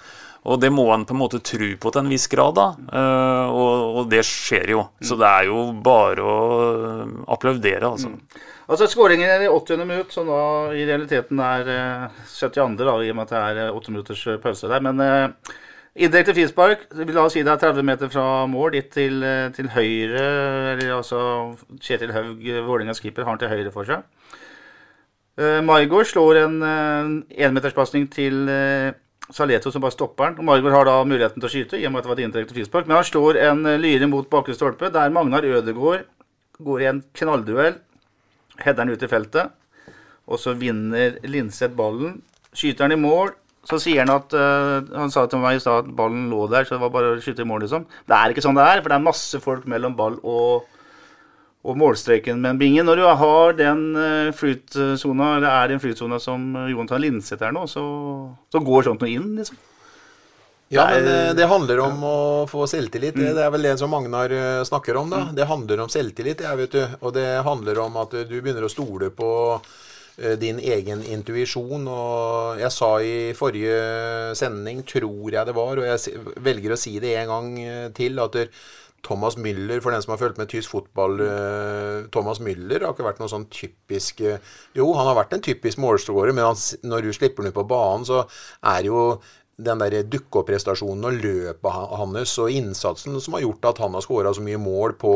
Og det må en på en måte tro på til en viss grad, da. Eh, og, og det skjer jo. Så det er jo bare å eh, applaudere, altså. Altså Skåringen i 80. minutt, som da i realiteten er eh, 72. da, i og med at det er eh, 8 minutters eh, pause der. Men eh, indirekte frispark, la oss si det er 30 meter fra mål, litt til, eh, til høyre. Eller altså Kjetil Haug, eh, Vålerengas keeper, har den til høyre for seg. Uh, Maigård slår en enmeterspasning til eh, Saleto som bare stopper den. Maigård har da muligheten til å skyte, i og med at det var et indirekte frispark. Men han slår en lyre mot bakre stolpe, der Magnar Ødegaard går i en knallduell. Header han ut i feltet. Og så vinner Linseth ballen. Skyter han i mål. Så sier han at uh, Han sa til meg i stad at ballen lå der, så det var bare å skyte i mål, liksom. Det er ikke sånn det er, for det er masse folk mellom ball og og målstreken med en binge. Når du har den uh, flytsona, eller er i en flytsone som Jonathan Linseth er nå, så, så går sånt noe inn, liksom. Ja, men eh, det handler om å få selvtillit. Mm. Det, det er vel det som Magnar eh, snakker om, da. Det handler om selvtillit, jeg, vet du. Og det handler om at eh, du begynner å stole på din egen intuisjon. Og jeg sa i forrige sending, tror jeg det var, og jeg velger å si det en gang til, at Thomas Müller, for den som har fulgt med tysk fotball Thomas Müller har ikke vært noen sånn typisk Jo, han har vært en typisk målskårer, men han, når du slipper ham ut på banen, så er jo den der dukke-opp-prestasjonen og løpet ha- hans og innsatsen som har gjort at han har skåra så mye mål på,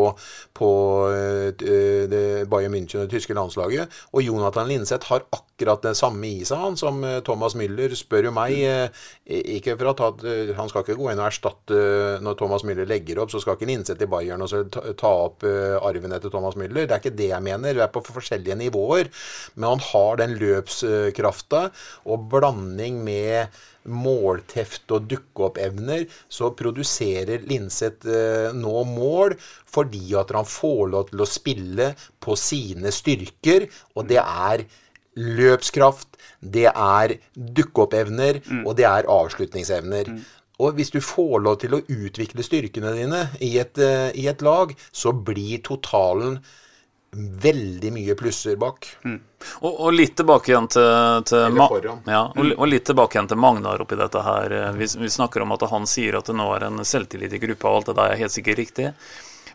på uh, Bayern München og det tyske landslaget. Og Jonathan Linseth har akkurat det samme i seg, han som eh, Thomas Müller. Spør jo meg ikke for at han, skal ikke gå inn og erstatte når Thomas Müller legger opp, så skal ikke Linseth i Bayern og så ta, opp arven etter Thomas Müller. Det er ikke det jeg mener. Vi er på forskjellige nivåer. Men han har den løpskrafta og blanding med målteft og dukke-opp-evner, så produserer Linseth eh, nå mål fordi at han får lov til å spille på sine styrker, og det er løpskraft, det er dukke-opp-evner, og det er avslutningsevner. Og hvis du får lov til å utvikle styrkene dine i et, eh, i et lag, så blir totalen veldig mye plusser bak. Og, og litt tilbake igjen til, til. Ja, og, og litt tilbake igjen til Magnar oppi dette her. Vi, vi snakker om at han sier at det nå er en selvtillit i gruppa, og alt det der er helt sikkert riktig.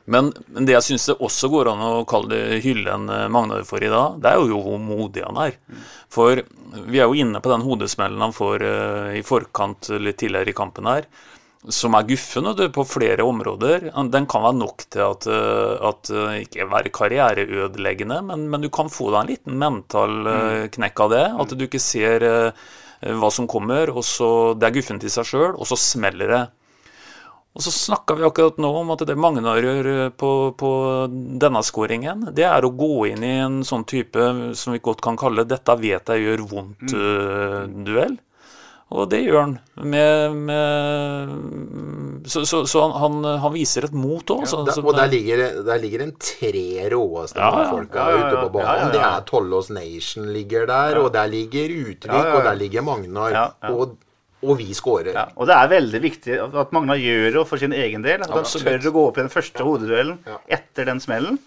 Men, men det jeg syns det også går an å kalle det hylle en eh, Magnar for i dag, det er jo hvor modig han er. For vi er jo inne på den hodesmellen han får uh, i forkant litt tidligere i kampen her som er guffen på flere områder. Den kan være nok til at, eh, at eh, ikke være karriereødeleggende, men, men du kan få deg en liten mental eh, knekk av det. At du ikke ser hva som kommer, og så det er guffent i seg sjøl, og så smeller det. Og så snakka vi akkurat nå om at det Magnar gjør på, på denne skåringen, det er å gå inn i en sånn type som vi godt kan kalle 'dette vet jeg gjør vondt'-duell. Og det gjør han. Med, med Så, så, så han, han, viser et mot òg. Ja, og der ligger, der ligger en tre råeste Ja, ja, folka ja, ja, ja. ute på banen. Ja, ja, ja. Det er Tollås Nation ligger der, og der ligger Utvik, Ja, ja, ja. og der ligger Magnar. Ja, ja. Og, Og vi skårer. Ja, og det er veldig viktig at Magna gjør det for sin egen del. At han Absolutt. tør å gå opp i den første hodeduellen Ja. etter den smellen.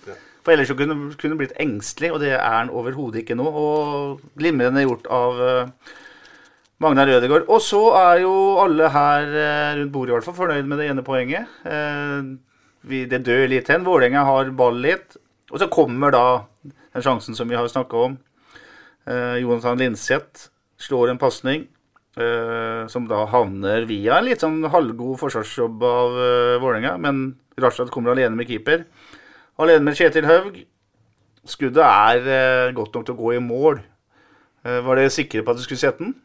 For ellers så kunne han blitt engstelig, og det er han overhodet ikke nå. Og glimrende gjort av eh, Magnar Ødegaard. Og så er jo alle her eh, rundt bordet i hvert fall fornøyd med det ene poenget. Eh, det dør litt hen. Vålerenga har ball litt. Og så kommer da den sjansen som vi har snakka om. Eh, Jonathan Linseth slår en pasning. eh, som da havner via en litt sånn halvgod forsvarsjobb av uh, Vålerenga. Men Rashad kommer alene med keeper. Alene med Kjetil Haug. Skuddet er eh, godt nok til å gå i mål. Eh, var dere sikre på at du skulle sette den?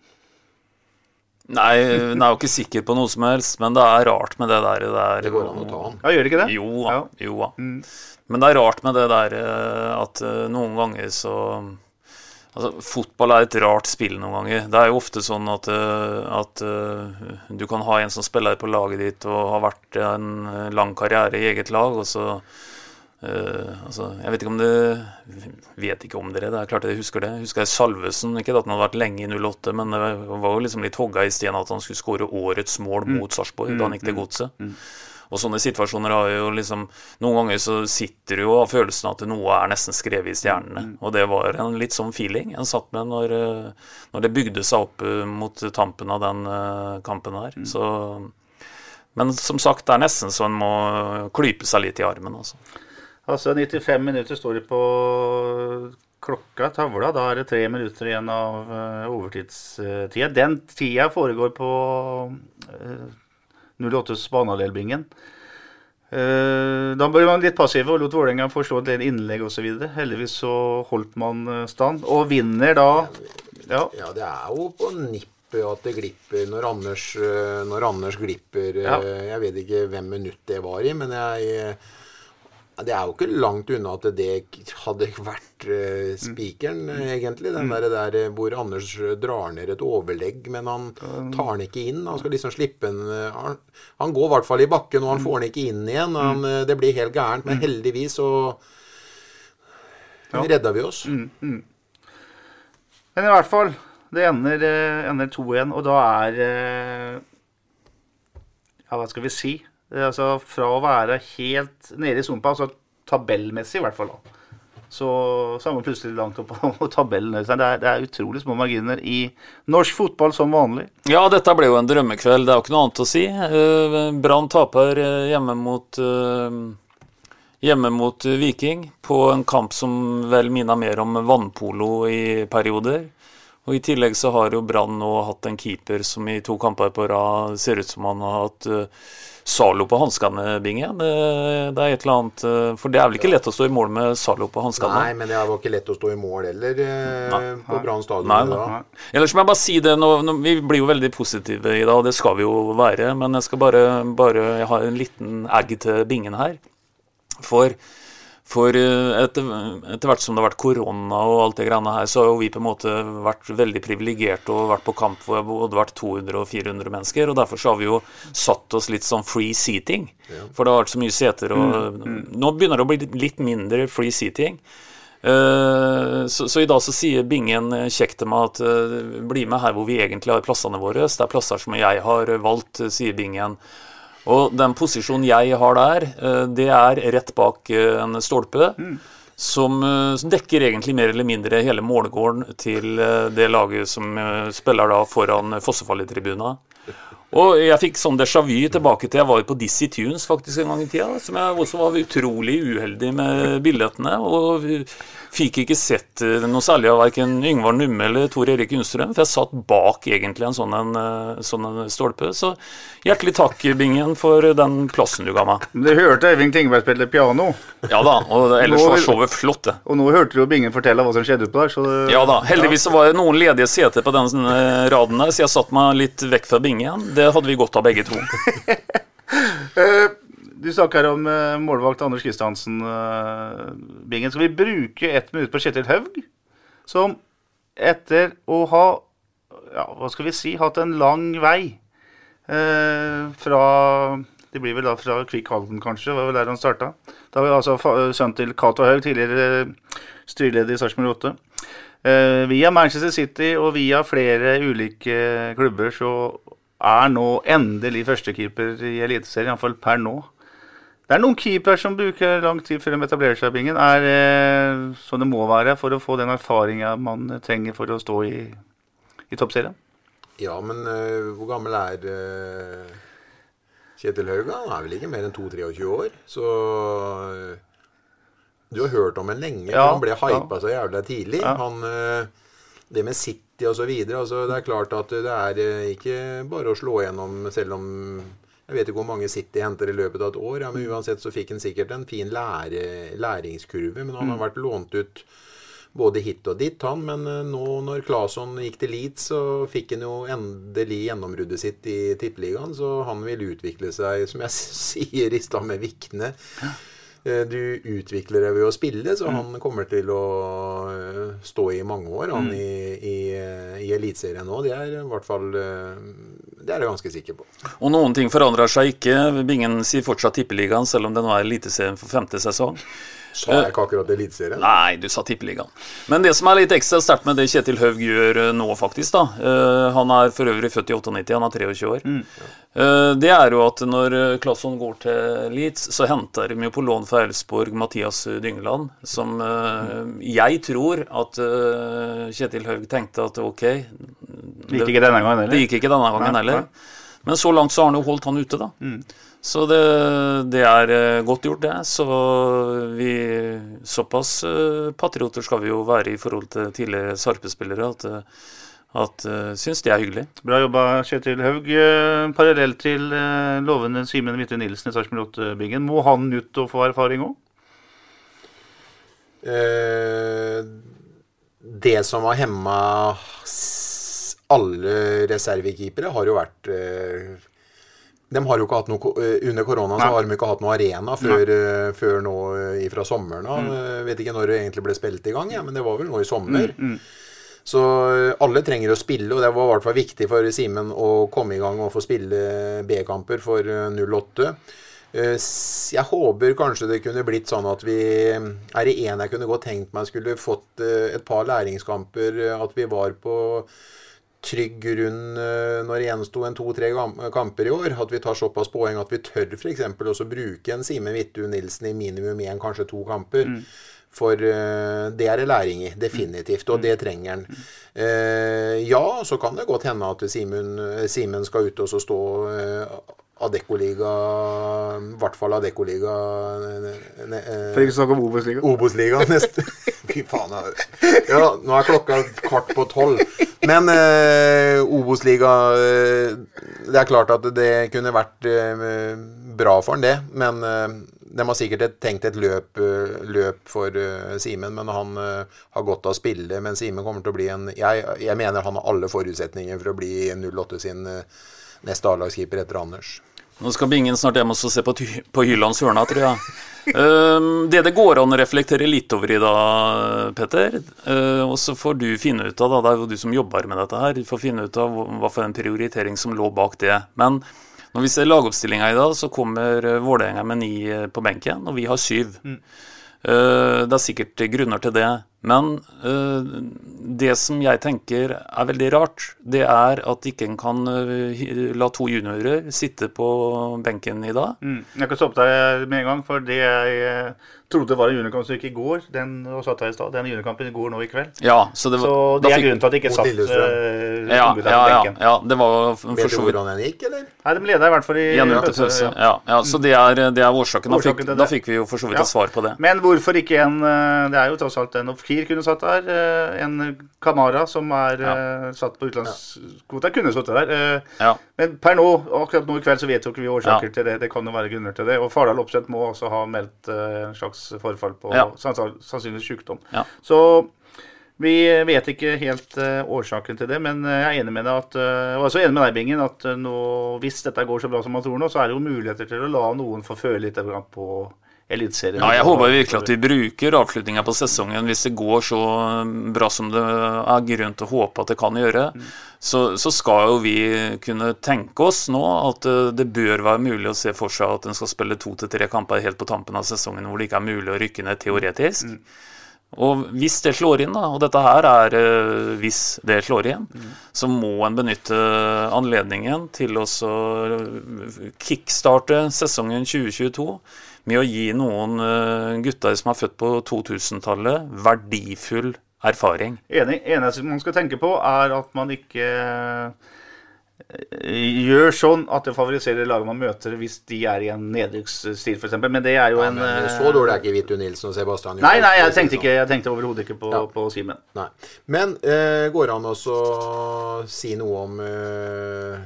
Nei, hun er jo ikke sikker på noe som helst, men det er rart med det der. Det, er, Det går an å ta han. Ja, gjør det ikke det? Jo da. Ja. Jo da. Men det er rart med det der eh, at eh, noen ganger så Altså, Fotball er et rart spill noen ganger. Det er jo ofte sånn at, eh, at du kan ha en som spiller på laget ditt og har vært en lang karriere i eget lag, og så eh, altså, Jeg vet ikke om det Vet ikke om dere, det er klart jeg husker det. Jeg husker Salvesen, ikke at han hadde vært lenge i 08, men det var jo liksom litt hogga i sten at han skulle skåre årets mål mot Sarpsborg da han gikk til godset. Og sånne situasjoner har jo liksom Noen ganger så sitter du jo av følelsen at noe er nesten skrevet i stjernene. Og det var en litt sånn feeling en satt med når, eh, når det bygde seg opp eh, mot tampen av den kampen her. Så Men som sagt, det er nesten så en må klype seg litt i armen, altså. Altså 95 minutter står det på klokka, tavla. Da er det tre minutter igjen av uh, overtidstida. Den tida foregår på uh, 08s banehalvdelbingen. Uh, da ble man litt passive og lot Vålerenga få slå et innlegg osv. Heldigvis så holdt man eh, stand, og vinner da Ja. Ja, det er jo på nippet at det glipper når Anders, eh, når Anders glipper. eh, Ja. Jeg vet ikke hvem minutt det var i, men jeg eh, Det er jo ikke langt unna at det hadde vært uh, spikeren, mm. egentlig. Den der, der eh, hvor Anders eh, drar ned et overlegg, men han tar den ikke inn. Han skal liksom slippe den eh, Han, går i hvert fall i bakken, og han får den ikke inn igjen. Han, eh, det blir helt gærent, men heldigvis så redda vi oss. Men i hvert fall, det ender, eh, ender 2-1, og da er eh, Ja, hva skal vi si? Er altså Fra å være helt nede i sumpa, altså tabellmessig i hvert fall, da. Så, så er man plutselig langt opp på [LAUGHS] tabellen. Det er, det er utrolig små marginer i norsk fotball som vanlig. Ja, dette ble jo en drømmekveld. Det er jo ikke noe annet å si. Eh, Brann taper eh, hjemme mot eh, Hjemme mot eh, Viking på en kamp som vel minner mer om vannpolo i perioder. Og I tillegg så har jo Brann nå hatt en keeper som i to kamper på rad ser ut som han har hatt eh, Zalo på hanskene, Binge? Det, det er et eller annet eh, For det er vel ikke lett å stå i mål med Zalo på hanskene? Nei, men det var ikke lett å stå i mål heller nei. på Brann stadion. Nei, da. nei. Ellers må jeg bare si det, nå, nå, Vi blir jo veldig positive i dag, og det skal vi jo være. Men jeg skal bare, bare jeg har en liten egg til bingen her. For, for eh, etter, etter hvert som det har vært korona og alt det greiene her, så har jo vi på en måte vært veldig privilegerte og vært på kamp hvor det har vært 200 og 400 mennesker. og Derfor så har vi jo satt oss litt sånn free seating. For det har vært så mye seter. og Nå begynner det å bli litt mindre free seating. Eh, så, så i dag så sier Bingen eh, kjekt til meg at bli med her hvor vi egentlig har plassene våre. Det er plasser som jeg har valgt, sier Bingen. Og den posisjonen jeg har der, eh, det er rett bak eh, en stolpe. Som, eh, som dekker egentlig mer eller mindre hele målgården til det laget som spiller da foran Fossefallet-tribuna. Og jeg fikk sånn déjà vu tilbake til jeg var på Dizzie Tunes faktisk en gang i tida. Som jeg også var utrolig uheldig med billettene. Og fikk ikke sett eh, noe særlig av verken Yngvar Numme eller Tor Erik Unstrøm. For jeg satt bak egentlig en sånn, en, eh, sånn en stolpe. Så hjertelig takk, Bingen, for den plassen du ga meg. Men Du hørte Øyvind Tingberg spille piano, Ja da, og ellers Nå- var showet flott, det. og nå hørte du jo Bingen fortelle hva som skjedde utpå der. Så Ja da, heldigvis så var det noen ledige seter på den eh, raden der, så jeg satte meg litt vekk fra bingen. Det hadde vi godt av begge to. [LAUGHS] Eh, Du snakker om eh, målvakt Anders Kristiansen, eh, Bingen. Skal vi bruke ett minutt på Kjetil Haug, som etter å ha ja, hva skal vi si, hatt en lang vei fra Det blir vel da fra Kvikk Halden, kanskje, var vel der han starta. Da var altså sønnen til Cato Haug, tidligere styreleder i Sarpsborg 8. Eh, via Manchester City og via flere ulike klubber så er nå endelig førstekeeper i Eliteserien, iallfall per nå. Det er noen keepere som bruker lang tid før de etablerer seg i bingen. Er det som det må være for å få den erfaringa man trenger for å stå i, i toppserien? Ja, men uh, hvor gammel er uh, Kjetil Hauga? Han er vel ikke mer enn 22-23 år. Så uh, du har hørt om en lenge. Ja, han ble hypa ja. så jævlig tidlig. Ja. Han, eh, det med City videre. Altså, det er klart at det er eh, ikke bare å slå gjennom selv om jeg vet ikke hvor mange City henter i løpet av et år. Ja, men uansett så fikk han sikkert en fin lære, læringskurve. Men han har vært lånt ut både hit og dit, han. Men eh, nå når Claesson gikk til Leeds, så fikk han jo endelig gjennombruddet sitt i Tippeligaen. Så han vil utvikle seg, som jeg [LAUGHS] sier i stad med Vikne. Eh, Du utvikler deg ved å spille, så han kommer til å eh, stå i mange år. Han i, i, i Eliteserien nå. Det er i hvert fall eh, Det er jeg ganske sikker på. Og noen ting forandrer seg ikke. Bingen sier fortsatt Tippeligaen, selv om det nå er Eliteserien for femte sesong. Sa jeg ikke akkurat Eliteserien? Nei, du sa Tippeligaen. Men det som er litt ekstra sterkt med det Kjetil Haug gjør eh, nå, faktisk, da eh, Han er for øvrig født i 98, han er 23 år. Mm. det er jo at når Klasson går til Leeds, så henter de jo på lån fra Elsborg Mathias Dyngeland, som eh, jeg tror at eh, Kjetil Haug tenkte at ok Det gikk ikke denne gangen heller. Det gikk ikke denne gangen heller. Men så langt så har han jo holdt han ute, da. Så det, det er eh, godt gjort, det. Så vi Såpass eh, patrioter skal vi jo være i forhold til tidligere Sarpe-spillere at, eh, at uh, syns det er hyggelig. Bra jobba, Kjetil Haug. Eh, Parallelt til eh, lovende Simen Hvitte Nilsen i Sarpsborg 8-bingen. Må han ut og få erfaring òg? Eh, det som har hemma alle reservekeepere, har jo vært De har jo ikke hatt noe eh, Under korona så har de ikke hatt noe arena før, eh, før nå eh, fra sommeren av. Eh, Vet ikke når det egentlig ble spilt i gang, ja, men det var vel nå i sommer. Så eh, alle trenger å spille, og det var i hvert fall viktig for Simen å komme i gang og få spille B-kamper for eh, 08. Eh, Jeg håper kanskje det kunne blitt sånn at vi Er det én jeg kunne godt tenkt meg skulle fått et par læringskamper, at vi var på trygg grunn eh, når det gjensto en to-tre kamper i år. At vi tar såpass poeng at vi tør f.eks. også bruke en Simen Hvittu Nilsen i minimum én, kanskje to kamper. For eh, det er det læring i, definitivt, og det trenger han. Eh, ja, så kan det godt hende at Simen, Simen skal ut og så stå uh, Adeccoliga I hvert fall Adeccoliga uh, For ikke å snakke om Obos-ligaen. Obos-ligaen neste [LAUGHS] Fy faen. Ja, nå er klokka kvart på tolv. Men eh, Obos-liga eh, Det er klart at det kunne vært eh, bra for han, det. Men eh, de har sikkert tenkt et løp, eh, løp for eh, Simen, men han har godt av å spille. Men Simen kommer til å bli en jeg, jeg mener han har alle forutsetninger for å bli 08 sin neste A-lagskeeper etter Anders. Nå skal Bingen snart hjem og se på, på Hylands hjørne, tror jeg. Ehm, det det går an å reflektere litt over i da, Petter, eh, og så får du finne ut av, da, det er jo du som jobber med dette her, får finne ut av hva for en prioritering som lå bak det. Men når vi ser lagoppstillinga i dag, så kommer eh, Vålerenga med ni eh, på benken, og vi har syv. Eh, Det er sikkert grunner til det, men eh, det som jeg tenker er veldig rart, det er at ikke en kan eh, la to juniorer sitte på benken i dag. Mm. Jeg kan stoppe deg med en gang, for det jeg eh, trodde var en juniorkampstyrke i går, den og satt her i stad, den juniorkampen går nå i kveld. Ja, så det, var- Så det er fikk- grunnen til at det ikke satt uh, ja, unggutter ja, ja, ja, det var for Vet du så vidt hvordan den gikk, eller? Nei, de leda i hvert fall i pause, ja. Ja, ja, så det er, det er årsaken. Da fikk, Årsaken da fikk vi jo for så vidt Ja. et svar på det. Men hvorfor ikke en Det er jo tross alt en Ofkir kunne satt der. eh, En Kamara som er ja. satt på utenlandskvota, kunne satt der. eh, Ja. Men per nå, akkurat nå i kveld, så vet jo ikke vi årsaker Ja. til det. Det kan jo være grunner til det. Og Fardal Opseth må også ha meldt eh, en slags forfall på sannsynligvis sykdom. Så vi vet ikke helt eh, årsaken til det, men eh, jeg er enig med deg at, eh, og også enig med deg, Bingen, at eh, nå, hvis dette går så bra som man tror nå, så er det jo muligheter til å la noen få føle litt på Eliteserien. Ja, jeg håper virkelig at vi bruker avslutninga på sesongen hvis det går så bra som det er grunn til å håpe at det kan gjøre. Så, så skal jo vi kunne tenke oss nå at eh, det bør være mulig å se for seg at en skal spille to til tre kamper helt på tampen av sesongen hvor det ikke er mulig å rykke ned teoretisk. Og hvis det slår inn, da, og dette her er uh, hvis det slår inn, så må en benytte anledningen til å kickstarte sesongen 2022 med å gi noen eh, gutter som er født på 2000-tallet, verdifull erfaring. Enig. eneste man skal tenke på, er at man ikke eh, gjør sånn at det favoriserer laget man møter hvis de er i en nedrykksstil, f.eks. Men det er jo Ja, en eh, så dårlig er ikke Vitu Nilsen og Sebastian Nei, nei, jeg tenkte sånn. ikke, jeg tenkte overhodet ikke på, Ja. på Simen. Nei. Men eh, går det an å si noe om eh,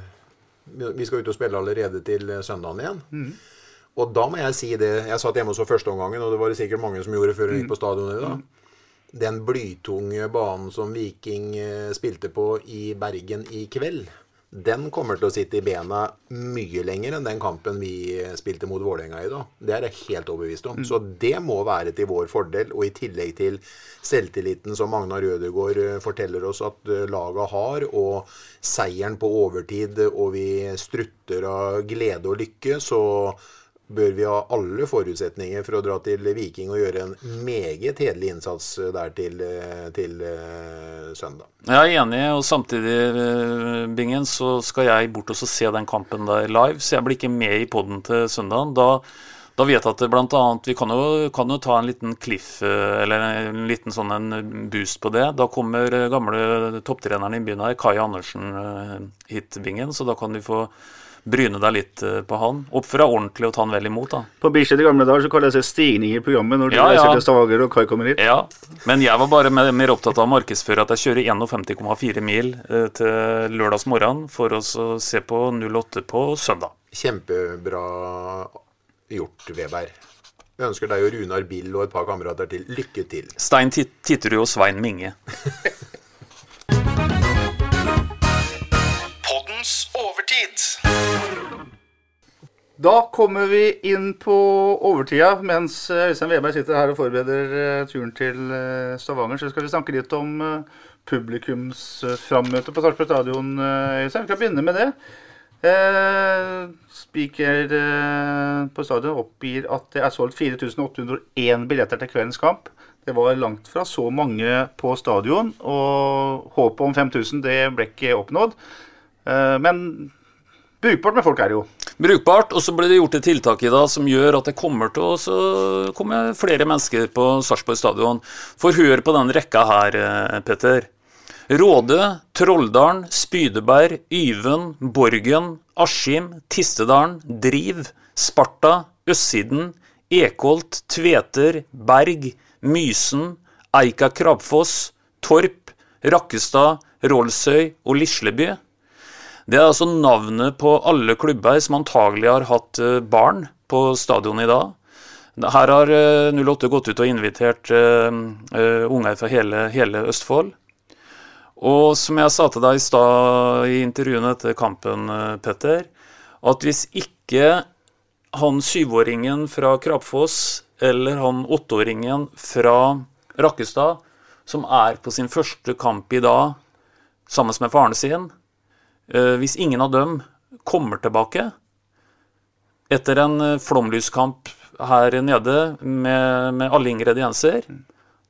Vi skal ut og spille allerede til søndagen igjen. Mm. Og da må jeg si det Jeg satt hjemme og så førsteomgangen, og det var det sikkert mange som gjorde før de Mm. gikk på stadionet i dag. Den blytunge banen som Viking eh, spilte på i Bergen i kveld, den kommer til å sitte i bena mye lenger enn den kampen vi eh, spilte mot Vålerenga i dag. Det er jeg helt overbevist om. Så det må være til vår fordel. Og i tillegg til selvtilliten som Magnar Rødegård eh, forteller oss at laget har, og seieren på overtid, og vi strutter av glede og lykke, så bør vi ha alle forutsetninger for å dra til Viking og gjøre en meget hederlig innsats eh, der til, eh, til eh, søndag. Jeg er enig, og samtidig, Bingen, så skal jeg bort og se den kampen der live. Så jeg blir ikke med i poden til søndagen. Da, da vet jeg at det annet Vi kan jo, kan jo ta en liten cliff, eller en liten sånn en boost på det. Da kommer gamle topptreneren i byen her, Kai Andersen, hit, Bingen. Så da kan vi få bryne deg litt eh, på han. Oppføre deg ordentlig og ta han vel imot, da. På Bislett i gamle dager så kalles det stigning i programmet når du Ja, ja. reiser til Stavanger og Kai kommer hit. Ja, men jeg var bare mer, mer opptatt av å markedsføre at jeg kjører 51,4 mil eh, til lørdags morgen for å se på 08 på søndag. Kjempebra gjort, Weber. Vi ønsker deg og Runar Bill og et par kamerater til lykke til. Stein Tit- Titterud og Svein Minge. [LAUGHS] Da kommer vi inn på overtida. Mens eh, Øystein Weberg sitter her og forbereder eh, turen til eh, Stavanger, så skal vi snakke litt om publikumsframmøte på Sarpsborg stadion. Øystein, vi kan begynne med det. Speaker på stadion oppgir at det er solgt 4801 billetter til kveldens kamp. Det var langt fra så mange på stadion, og håpet om 5000 det ble ikke oppnådd. Men brukbart med folk er det jo. Brukbart, og så ble det gjort et tiltak i dag som gjør at det kommer til å så komme flere mennesker på Sarpsborg stadion. For hør på den rekka her, eh, Petter. Råde, Trolldalen, Spydeberg, Yven, Borgen, Askim, Tistedalen, Driv, Sparta, Østsiden, Ekholt, Tveter, Berg, Mysen, Eika Krabfoss, Torp, Rakkestad, Rollsøy og Lisleby. Det er altså navnet på alle klubber som antagelig har hatt eh, barn på stadionet i dag. Her har eh, 08 gått ut og invitert eh, eh, unger fra hele, hele Østfold. Og som jeg sa til deg i stad i intervjuene etter kampen, eh, Petter, at hvis ikke han syvåringen fra Krapfoss eller han åtteåringen fra Rakkestad, som er på sin første kamp i dag sammen med faren sin, eh, hvis ingen av dem kommer tilbake etter en eh, flomlyskamp her nede med, med alle ingredienser,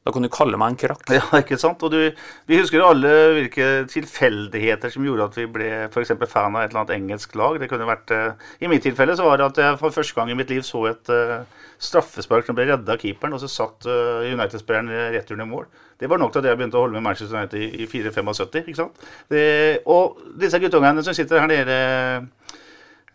da kan du kalle meg en krakk. [LAUGHS] Ja, ikke sant? Og du, vi husker alle hvilke tilfeldigheter som gjorde at vi ble eksempel fan av et eller annet engelsk lag. Det kunne vært, eh, I mitt tilfelle så var det at jeg for første gang i mitt liv så et eh, straffespark som ble redda av keeperen, og så satt eh, United-spilleren returen i mål. Det var nok til at jeg begynte å holde med Manchester United i, i 4-75. ikke sant? Det, og disse guttungene som sitter her nede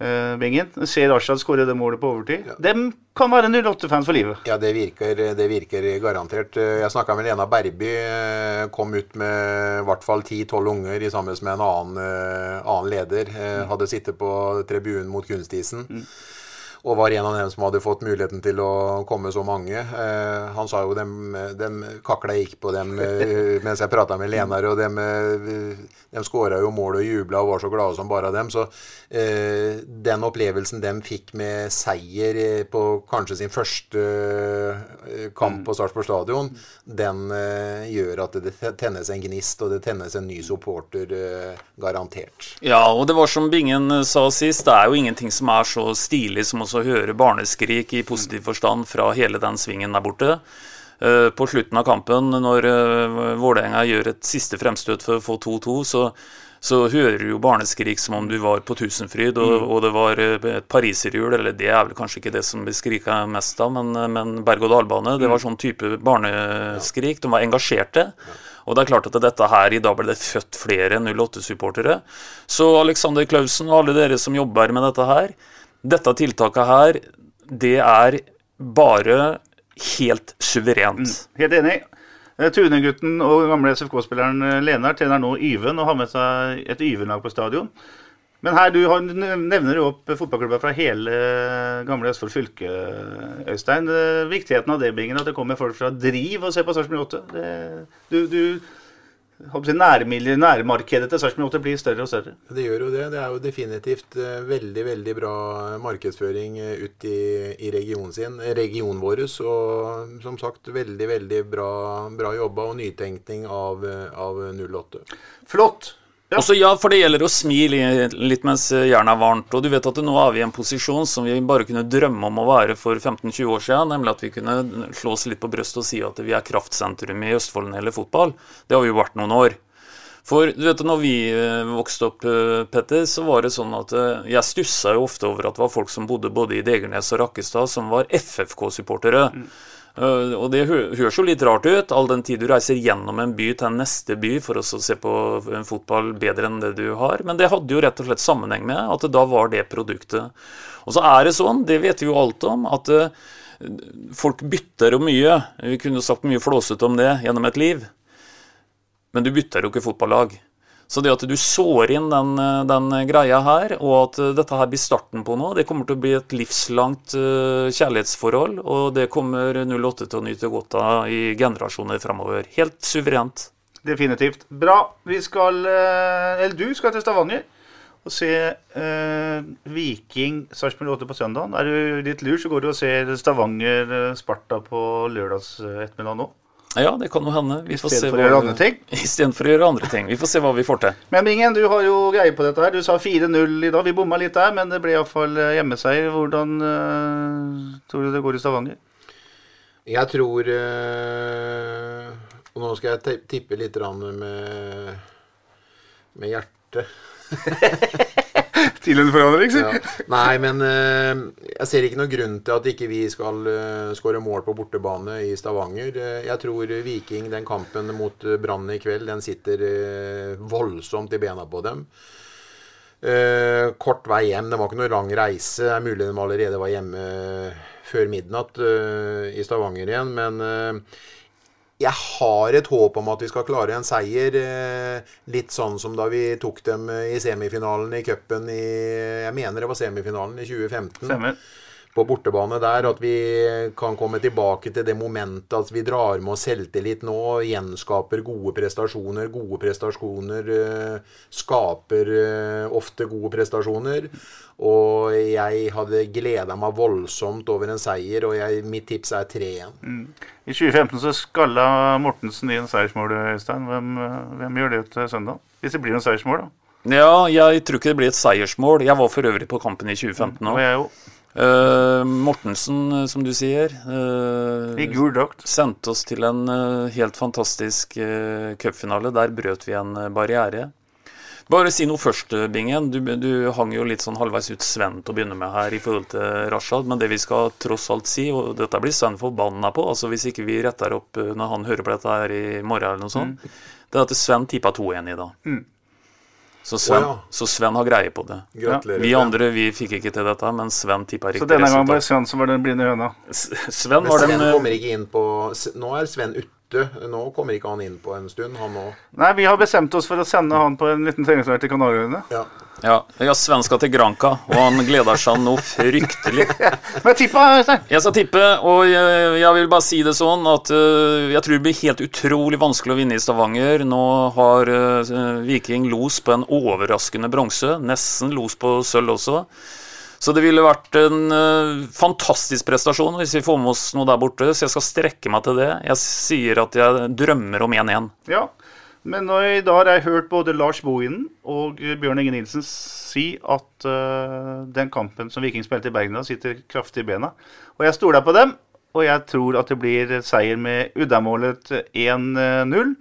eh, Bingen, ser Rashad skåre det målet på overtid. Dem kan være 08-fans for livet. Ja, det virker, det virker garantert. Jeg snakka med Lena Berby. eh, Kom ut med i hvert fall 10-12 unger i sammen med en annen, annen leder. Mm. Hadde sittet på tribunen mot kunstisen. Og var en av dem som hadde fått muligheten til å komme så mange. Eh, han sa jo dem, dem kakla gikk på dem eh, mens jeg prata med Lenar, og dem, eh, dem skåra jo mål og jubla og var så glade som bare dem. Så eh, den opplevelsen dem fikk med seier eh, på kanskje sin første kamp på Sarpsborg stadion, den eh, gjør at det tennes en gnist, og det tennes en ny supporter, garantert. Ja, og det var som Bingen sa sist, det er jo ingenting som er så stilig som også å høre barneskrik i positiv forstand fra hele den svingen der borte. Eh, på slutten av kampen, når uh, Vålerenga gjør et siste fremstøt for å få 2-2, så, så hører du jo barneskrik som om du var på Tusenfryd, og, Mm. og det var eh, et pariserhjul, eller det er vel kanskje ikke det som blir skrika mest av, men, eh, men berg-og-dal-bane, det var sånn type barneskrik. De var engasjerte. Og det er klart at dette her, i dag ble det født flere 08-supportere. Så Alexander Klausen og alle dere som jobber med dette her, dette tiltaket her, det er bare helt suverent. Helt enig. Eh, Tunegutten og gamle SFK-spilleren Lenar tjener nå Yven og har med seg et Yven-lag på stadion. Men her, du nevner jo opp fotballklubber fra hele eh, gamle Østfold fylke, Øystein. Eh, Viktigheten av det, Bingen, at det kommer folk fra Driv og ser på Sarpsborg 8. Det, du, du Nærmarkedet til Sarpsborg 8 blir større og større. Det gjør jo det. Det er jo definitivt eh, veldig veldig bra markedsføring eh, ut i, i regionen sin, eh, regionen vår. Og som sagt, veldig veldig bra, bra jobba og nytenkning av, eh, av 08. Flott! Og så ja, for det gjelder å smile litt mens jernet er varmt. Og du vet at nå er vi i en posisjon som vi bare kunne drømme om å være for 15-20 år siden, nemlig at vi kunne slå oss litt på brystet og si at vi er kraftsentrum i Østfold når det gjelder fotball. Det har vi jo vært noen år. For du vet, når vi eh, vokste opp, eh, Petter, så var det sånn at eh, jeg stussa jo ofte over at det var folk som bodde både i Degernes og Rakkestad, som var FFK-supportere. Uh, og det høres jo litt rart ut, all den tid du reiser gjennom en by til en neste by for å se på fotball bedre enn det du har. Men det hadde jo rett og slett sammenheng med at da var det produktet. Og så er det sånn, det vet vi jo alt om, at uh, folk bytter jo mye. Vi kunne sagt mye flåsete om det gjennom et liv. Men du bytter jo ikke fotballag. Så det at du sår inn den, eh, den greia her, og at eh, dette her blir starten på noe, det kommer til å bli et livslangt eh, kjærlighetsforhold, og det kommer 08 til å nyte godt av i generasjoner framover. Helt suverent. Definitivt. Bra. Vi skal Eller du skal til Stavanger og se eh, Viking Sarpsborg 8 på søndag. Er du litt lur, så går du og ser Stavanger-Sparta på lørdags ettermiddag nå. Ja, det kan jo hende. Vi får se Istedenfor å gjøre andre ting. [LAUGHS] Istedenfor å gjøre andre ting. Vi får se hva vi får til. Men Bingen, du har jo greie på dette her. Du sa 4-0 i dag. Vi bomma litt der, men det ble iallfall hjemmeseier. Hvordan uh, tror du det går i Stavanger? Jeg tror uh, Og nå skal jeg tippe litt med, med hjertet. [LAUGHS] Til en forandring, si. Ja. Nei, men eh, jeg ser ikke noen grunn til at ikke vi skal uh, skåre mål på bortebane i Stavanger. Eh, jeg tror Viking, den kampen mot eh, Brann i kveld, den sitter eh, voldsomt i bena på dem. Eh, kort vei hjem. Det var ikke noe lang reise. Det er mulig de allerede var hjemme før midnatt eh, i Stavanger igjen, men eh, jeg har et håp om at vi skal klare en seier. eh, Litt sånn som da vi tok dem eh, i semifinalen i cupen i Jeg mener det var semifinalen i 2015. Stemmer. På bortebane der. At vi kan komme tilbake til det momentet at vi drar med oss selvtillit nå. Gjenskaper gode prestasjoner. Gode prestasjoner eh, skaper eh, ofte gode prestasjoner. Og jeg hadde gleda meg voldsomt over en seier, og jeg, mitt tips er 3-1. Mm. I 2015 så skalla Mortensen i en seiersmål, Øystein. Hvem, hvem gjør det til søndag? Hvis det blir en seiersmål, da. Ja, jeg tror ikke det blir et seiersmål. Jeg var for øvrig på kampen i 2015 Og òg. Jo. Mortensen, eh, som du sier, uh, I gul drakt. sendte oss til en uh, helt fantastisk uh, cupfinale. Der brøt vi en barriere. Bare si noe først, Bingen. Du, du hang jo litt sånn halvveis ut Sven til å begynne med her i forhold til Rashad, men det vi skal tross alt si, og dette blir Sven forbanna på, altså hvis ikke vi retter opp når han hører på dette her i morgen eller noe sånt, det er at Sven tippa 2-1 i dag. Mm. Så Sven, oh, ja. så Sven har greie på det. Gratulerer. Vi andre vi fikk ikke til dette, men Sven tippa Så denne gangen var det. Sven som var den blinde høna. S- Sven var Sven den eh, kommer ikke inn på Nå er Sven ute. Nå kommer ikke han inn på en stund, han òg. Nei, vi har bestemt oss for å sende han på en liten treningsleir til Kanariøyene. Ja. Ja, Vi har svenska til Granca, og han gleder seg nå fryktelig. [LAUGHS] Men tippa, Øystein! Jeg skal tippe, og jeg, jeg vil bare si det sånn at uh, jeg tror det blir helt utrolig vanskelig å vinne i Stavanger. Nå har uh, Viking los på en overraskende bronse, nesten los på sølv også. Så det ville vært en uh, fantastisk prestasjon hvis vi får med oss noe der borte, så jeg skal strekke meg til det. Jeg sier at jeg drømmer om 1-1. Ja. Men i dag har jeg hørt både Lars Bohinen og Bjørn Inge Nilsen si at uh, den kampen som Viking spilte i Bergen, da, sitter kraftig i bena. Og jeg stoler på dem. Og jeg tror at det blir seier med uddamålet 1-0.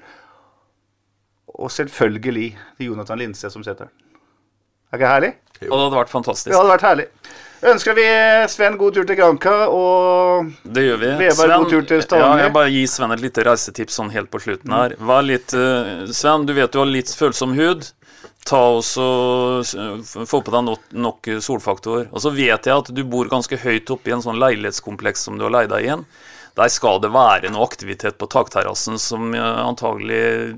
Og selvfølgelig det Jonathan Lindstedt som setter den. Er ikke det Og det hadde vært fantastisk. Det hadde vært herlig. Ønsker vi Sven god tur til Granca og Det gjør vi. Veberg god tur til ja, Stavanger. jeg bare gir Sven et lite reisetips sånn helt på slutten her. Vær litt, uh, Sven, du vet du har litt følsom hud. Ta også, s- Få på deg nok, nok solfaktor. Og så vet jeg at du bor ganske høyt oppe i en sånn leilighetskompleks som du har leid deg inn. Der skal det være noe aktivitet på takterrassen som eh, antagelig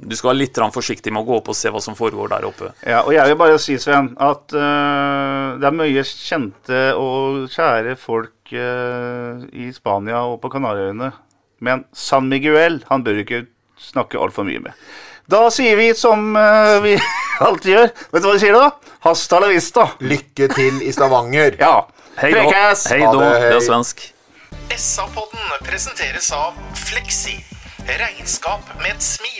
Du skal være litt forsiktig med å gå opp og se hva som foregår der oppe. Ja, og jeg vil bare si, Sven, at uh, det er mye kjente og kjære folk uh, i Spania og på Kanariøyene. Men San Miguel han bør ikke snakke altfor mye med. Da sier vi som uh, vi [LAUGHS] alltid gjør. Vet du hva de sier da? Hasta la vista. Lykke til i Stavanger. Ja. Hei da. Hei da. det, er svensk. SA-podden presenteres av Fleksi. Regnskap med et smil.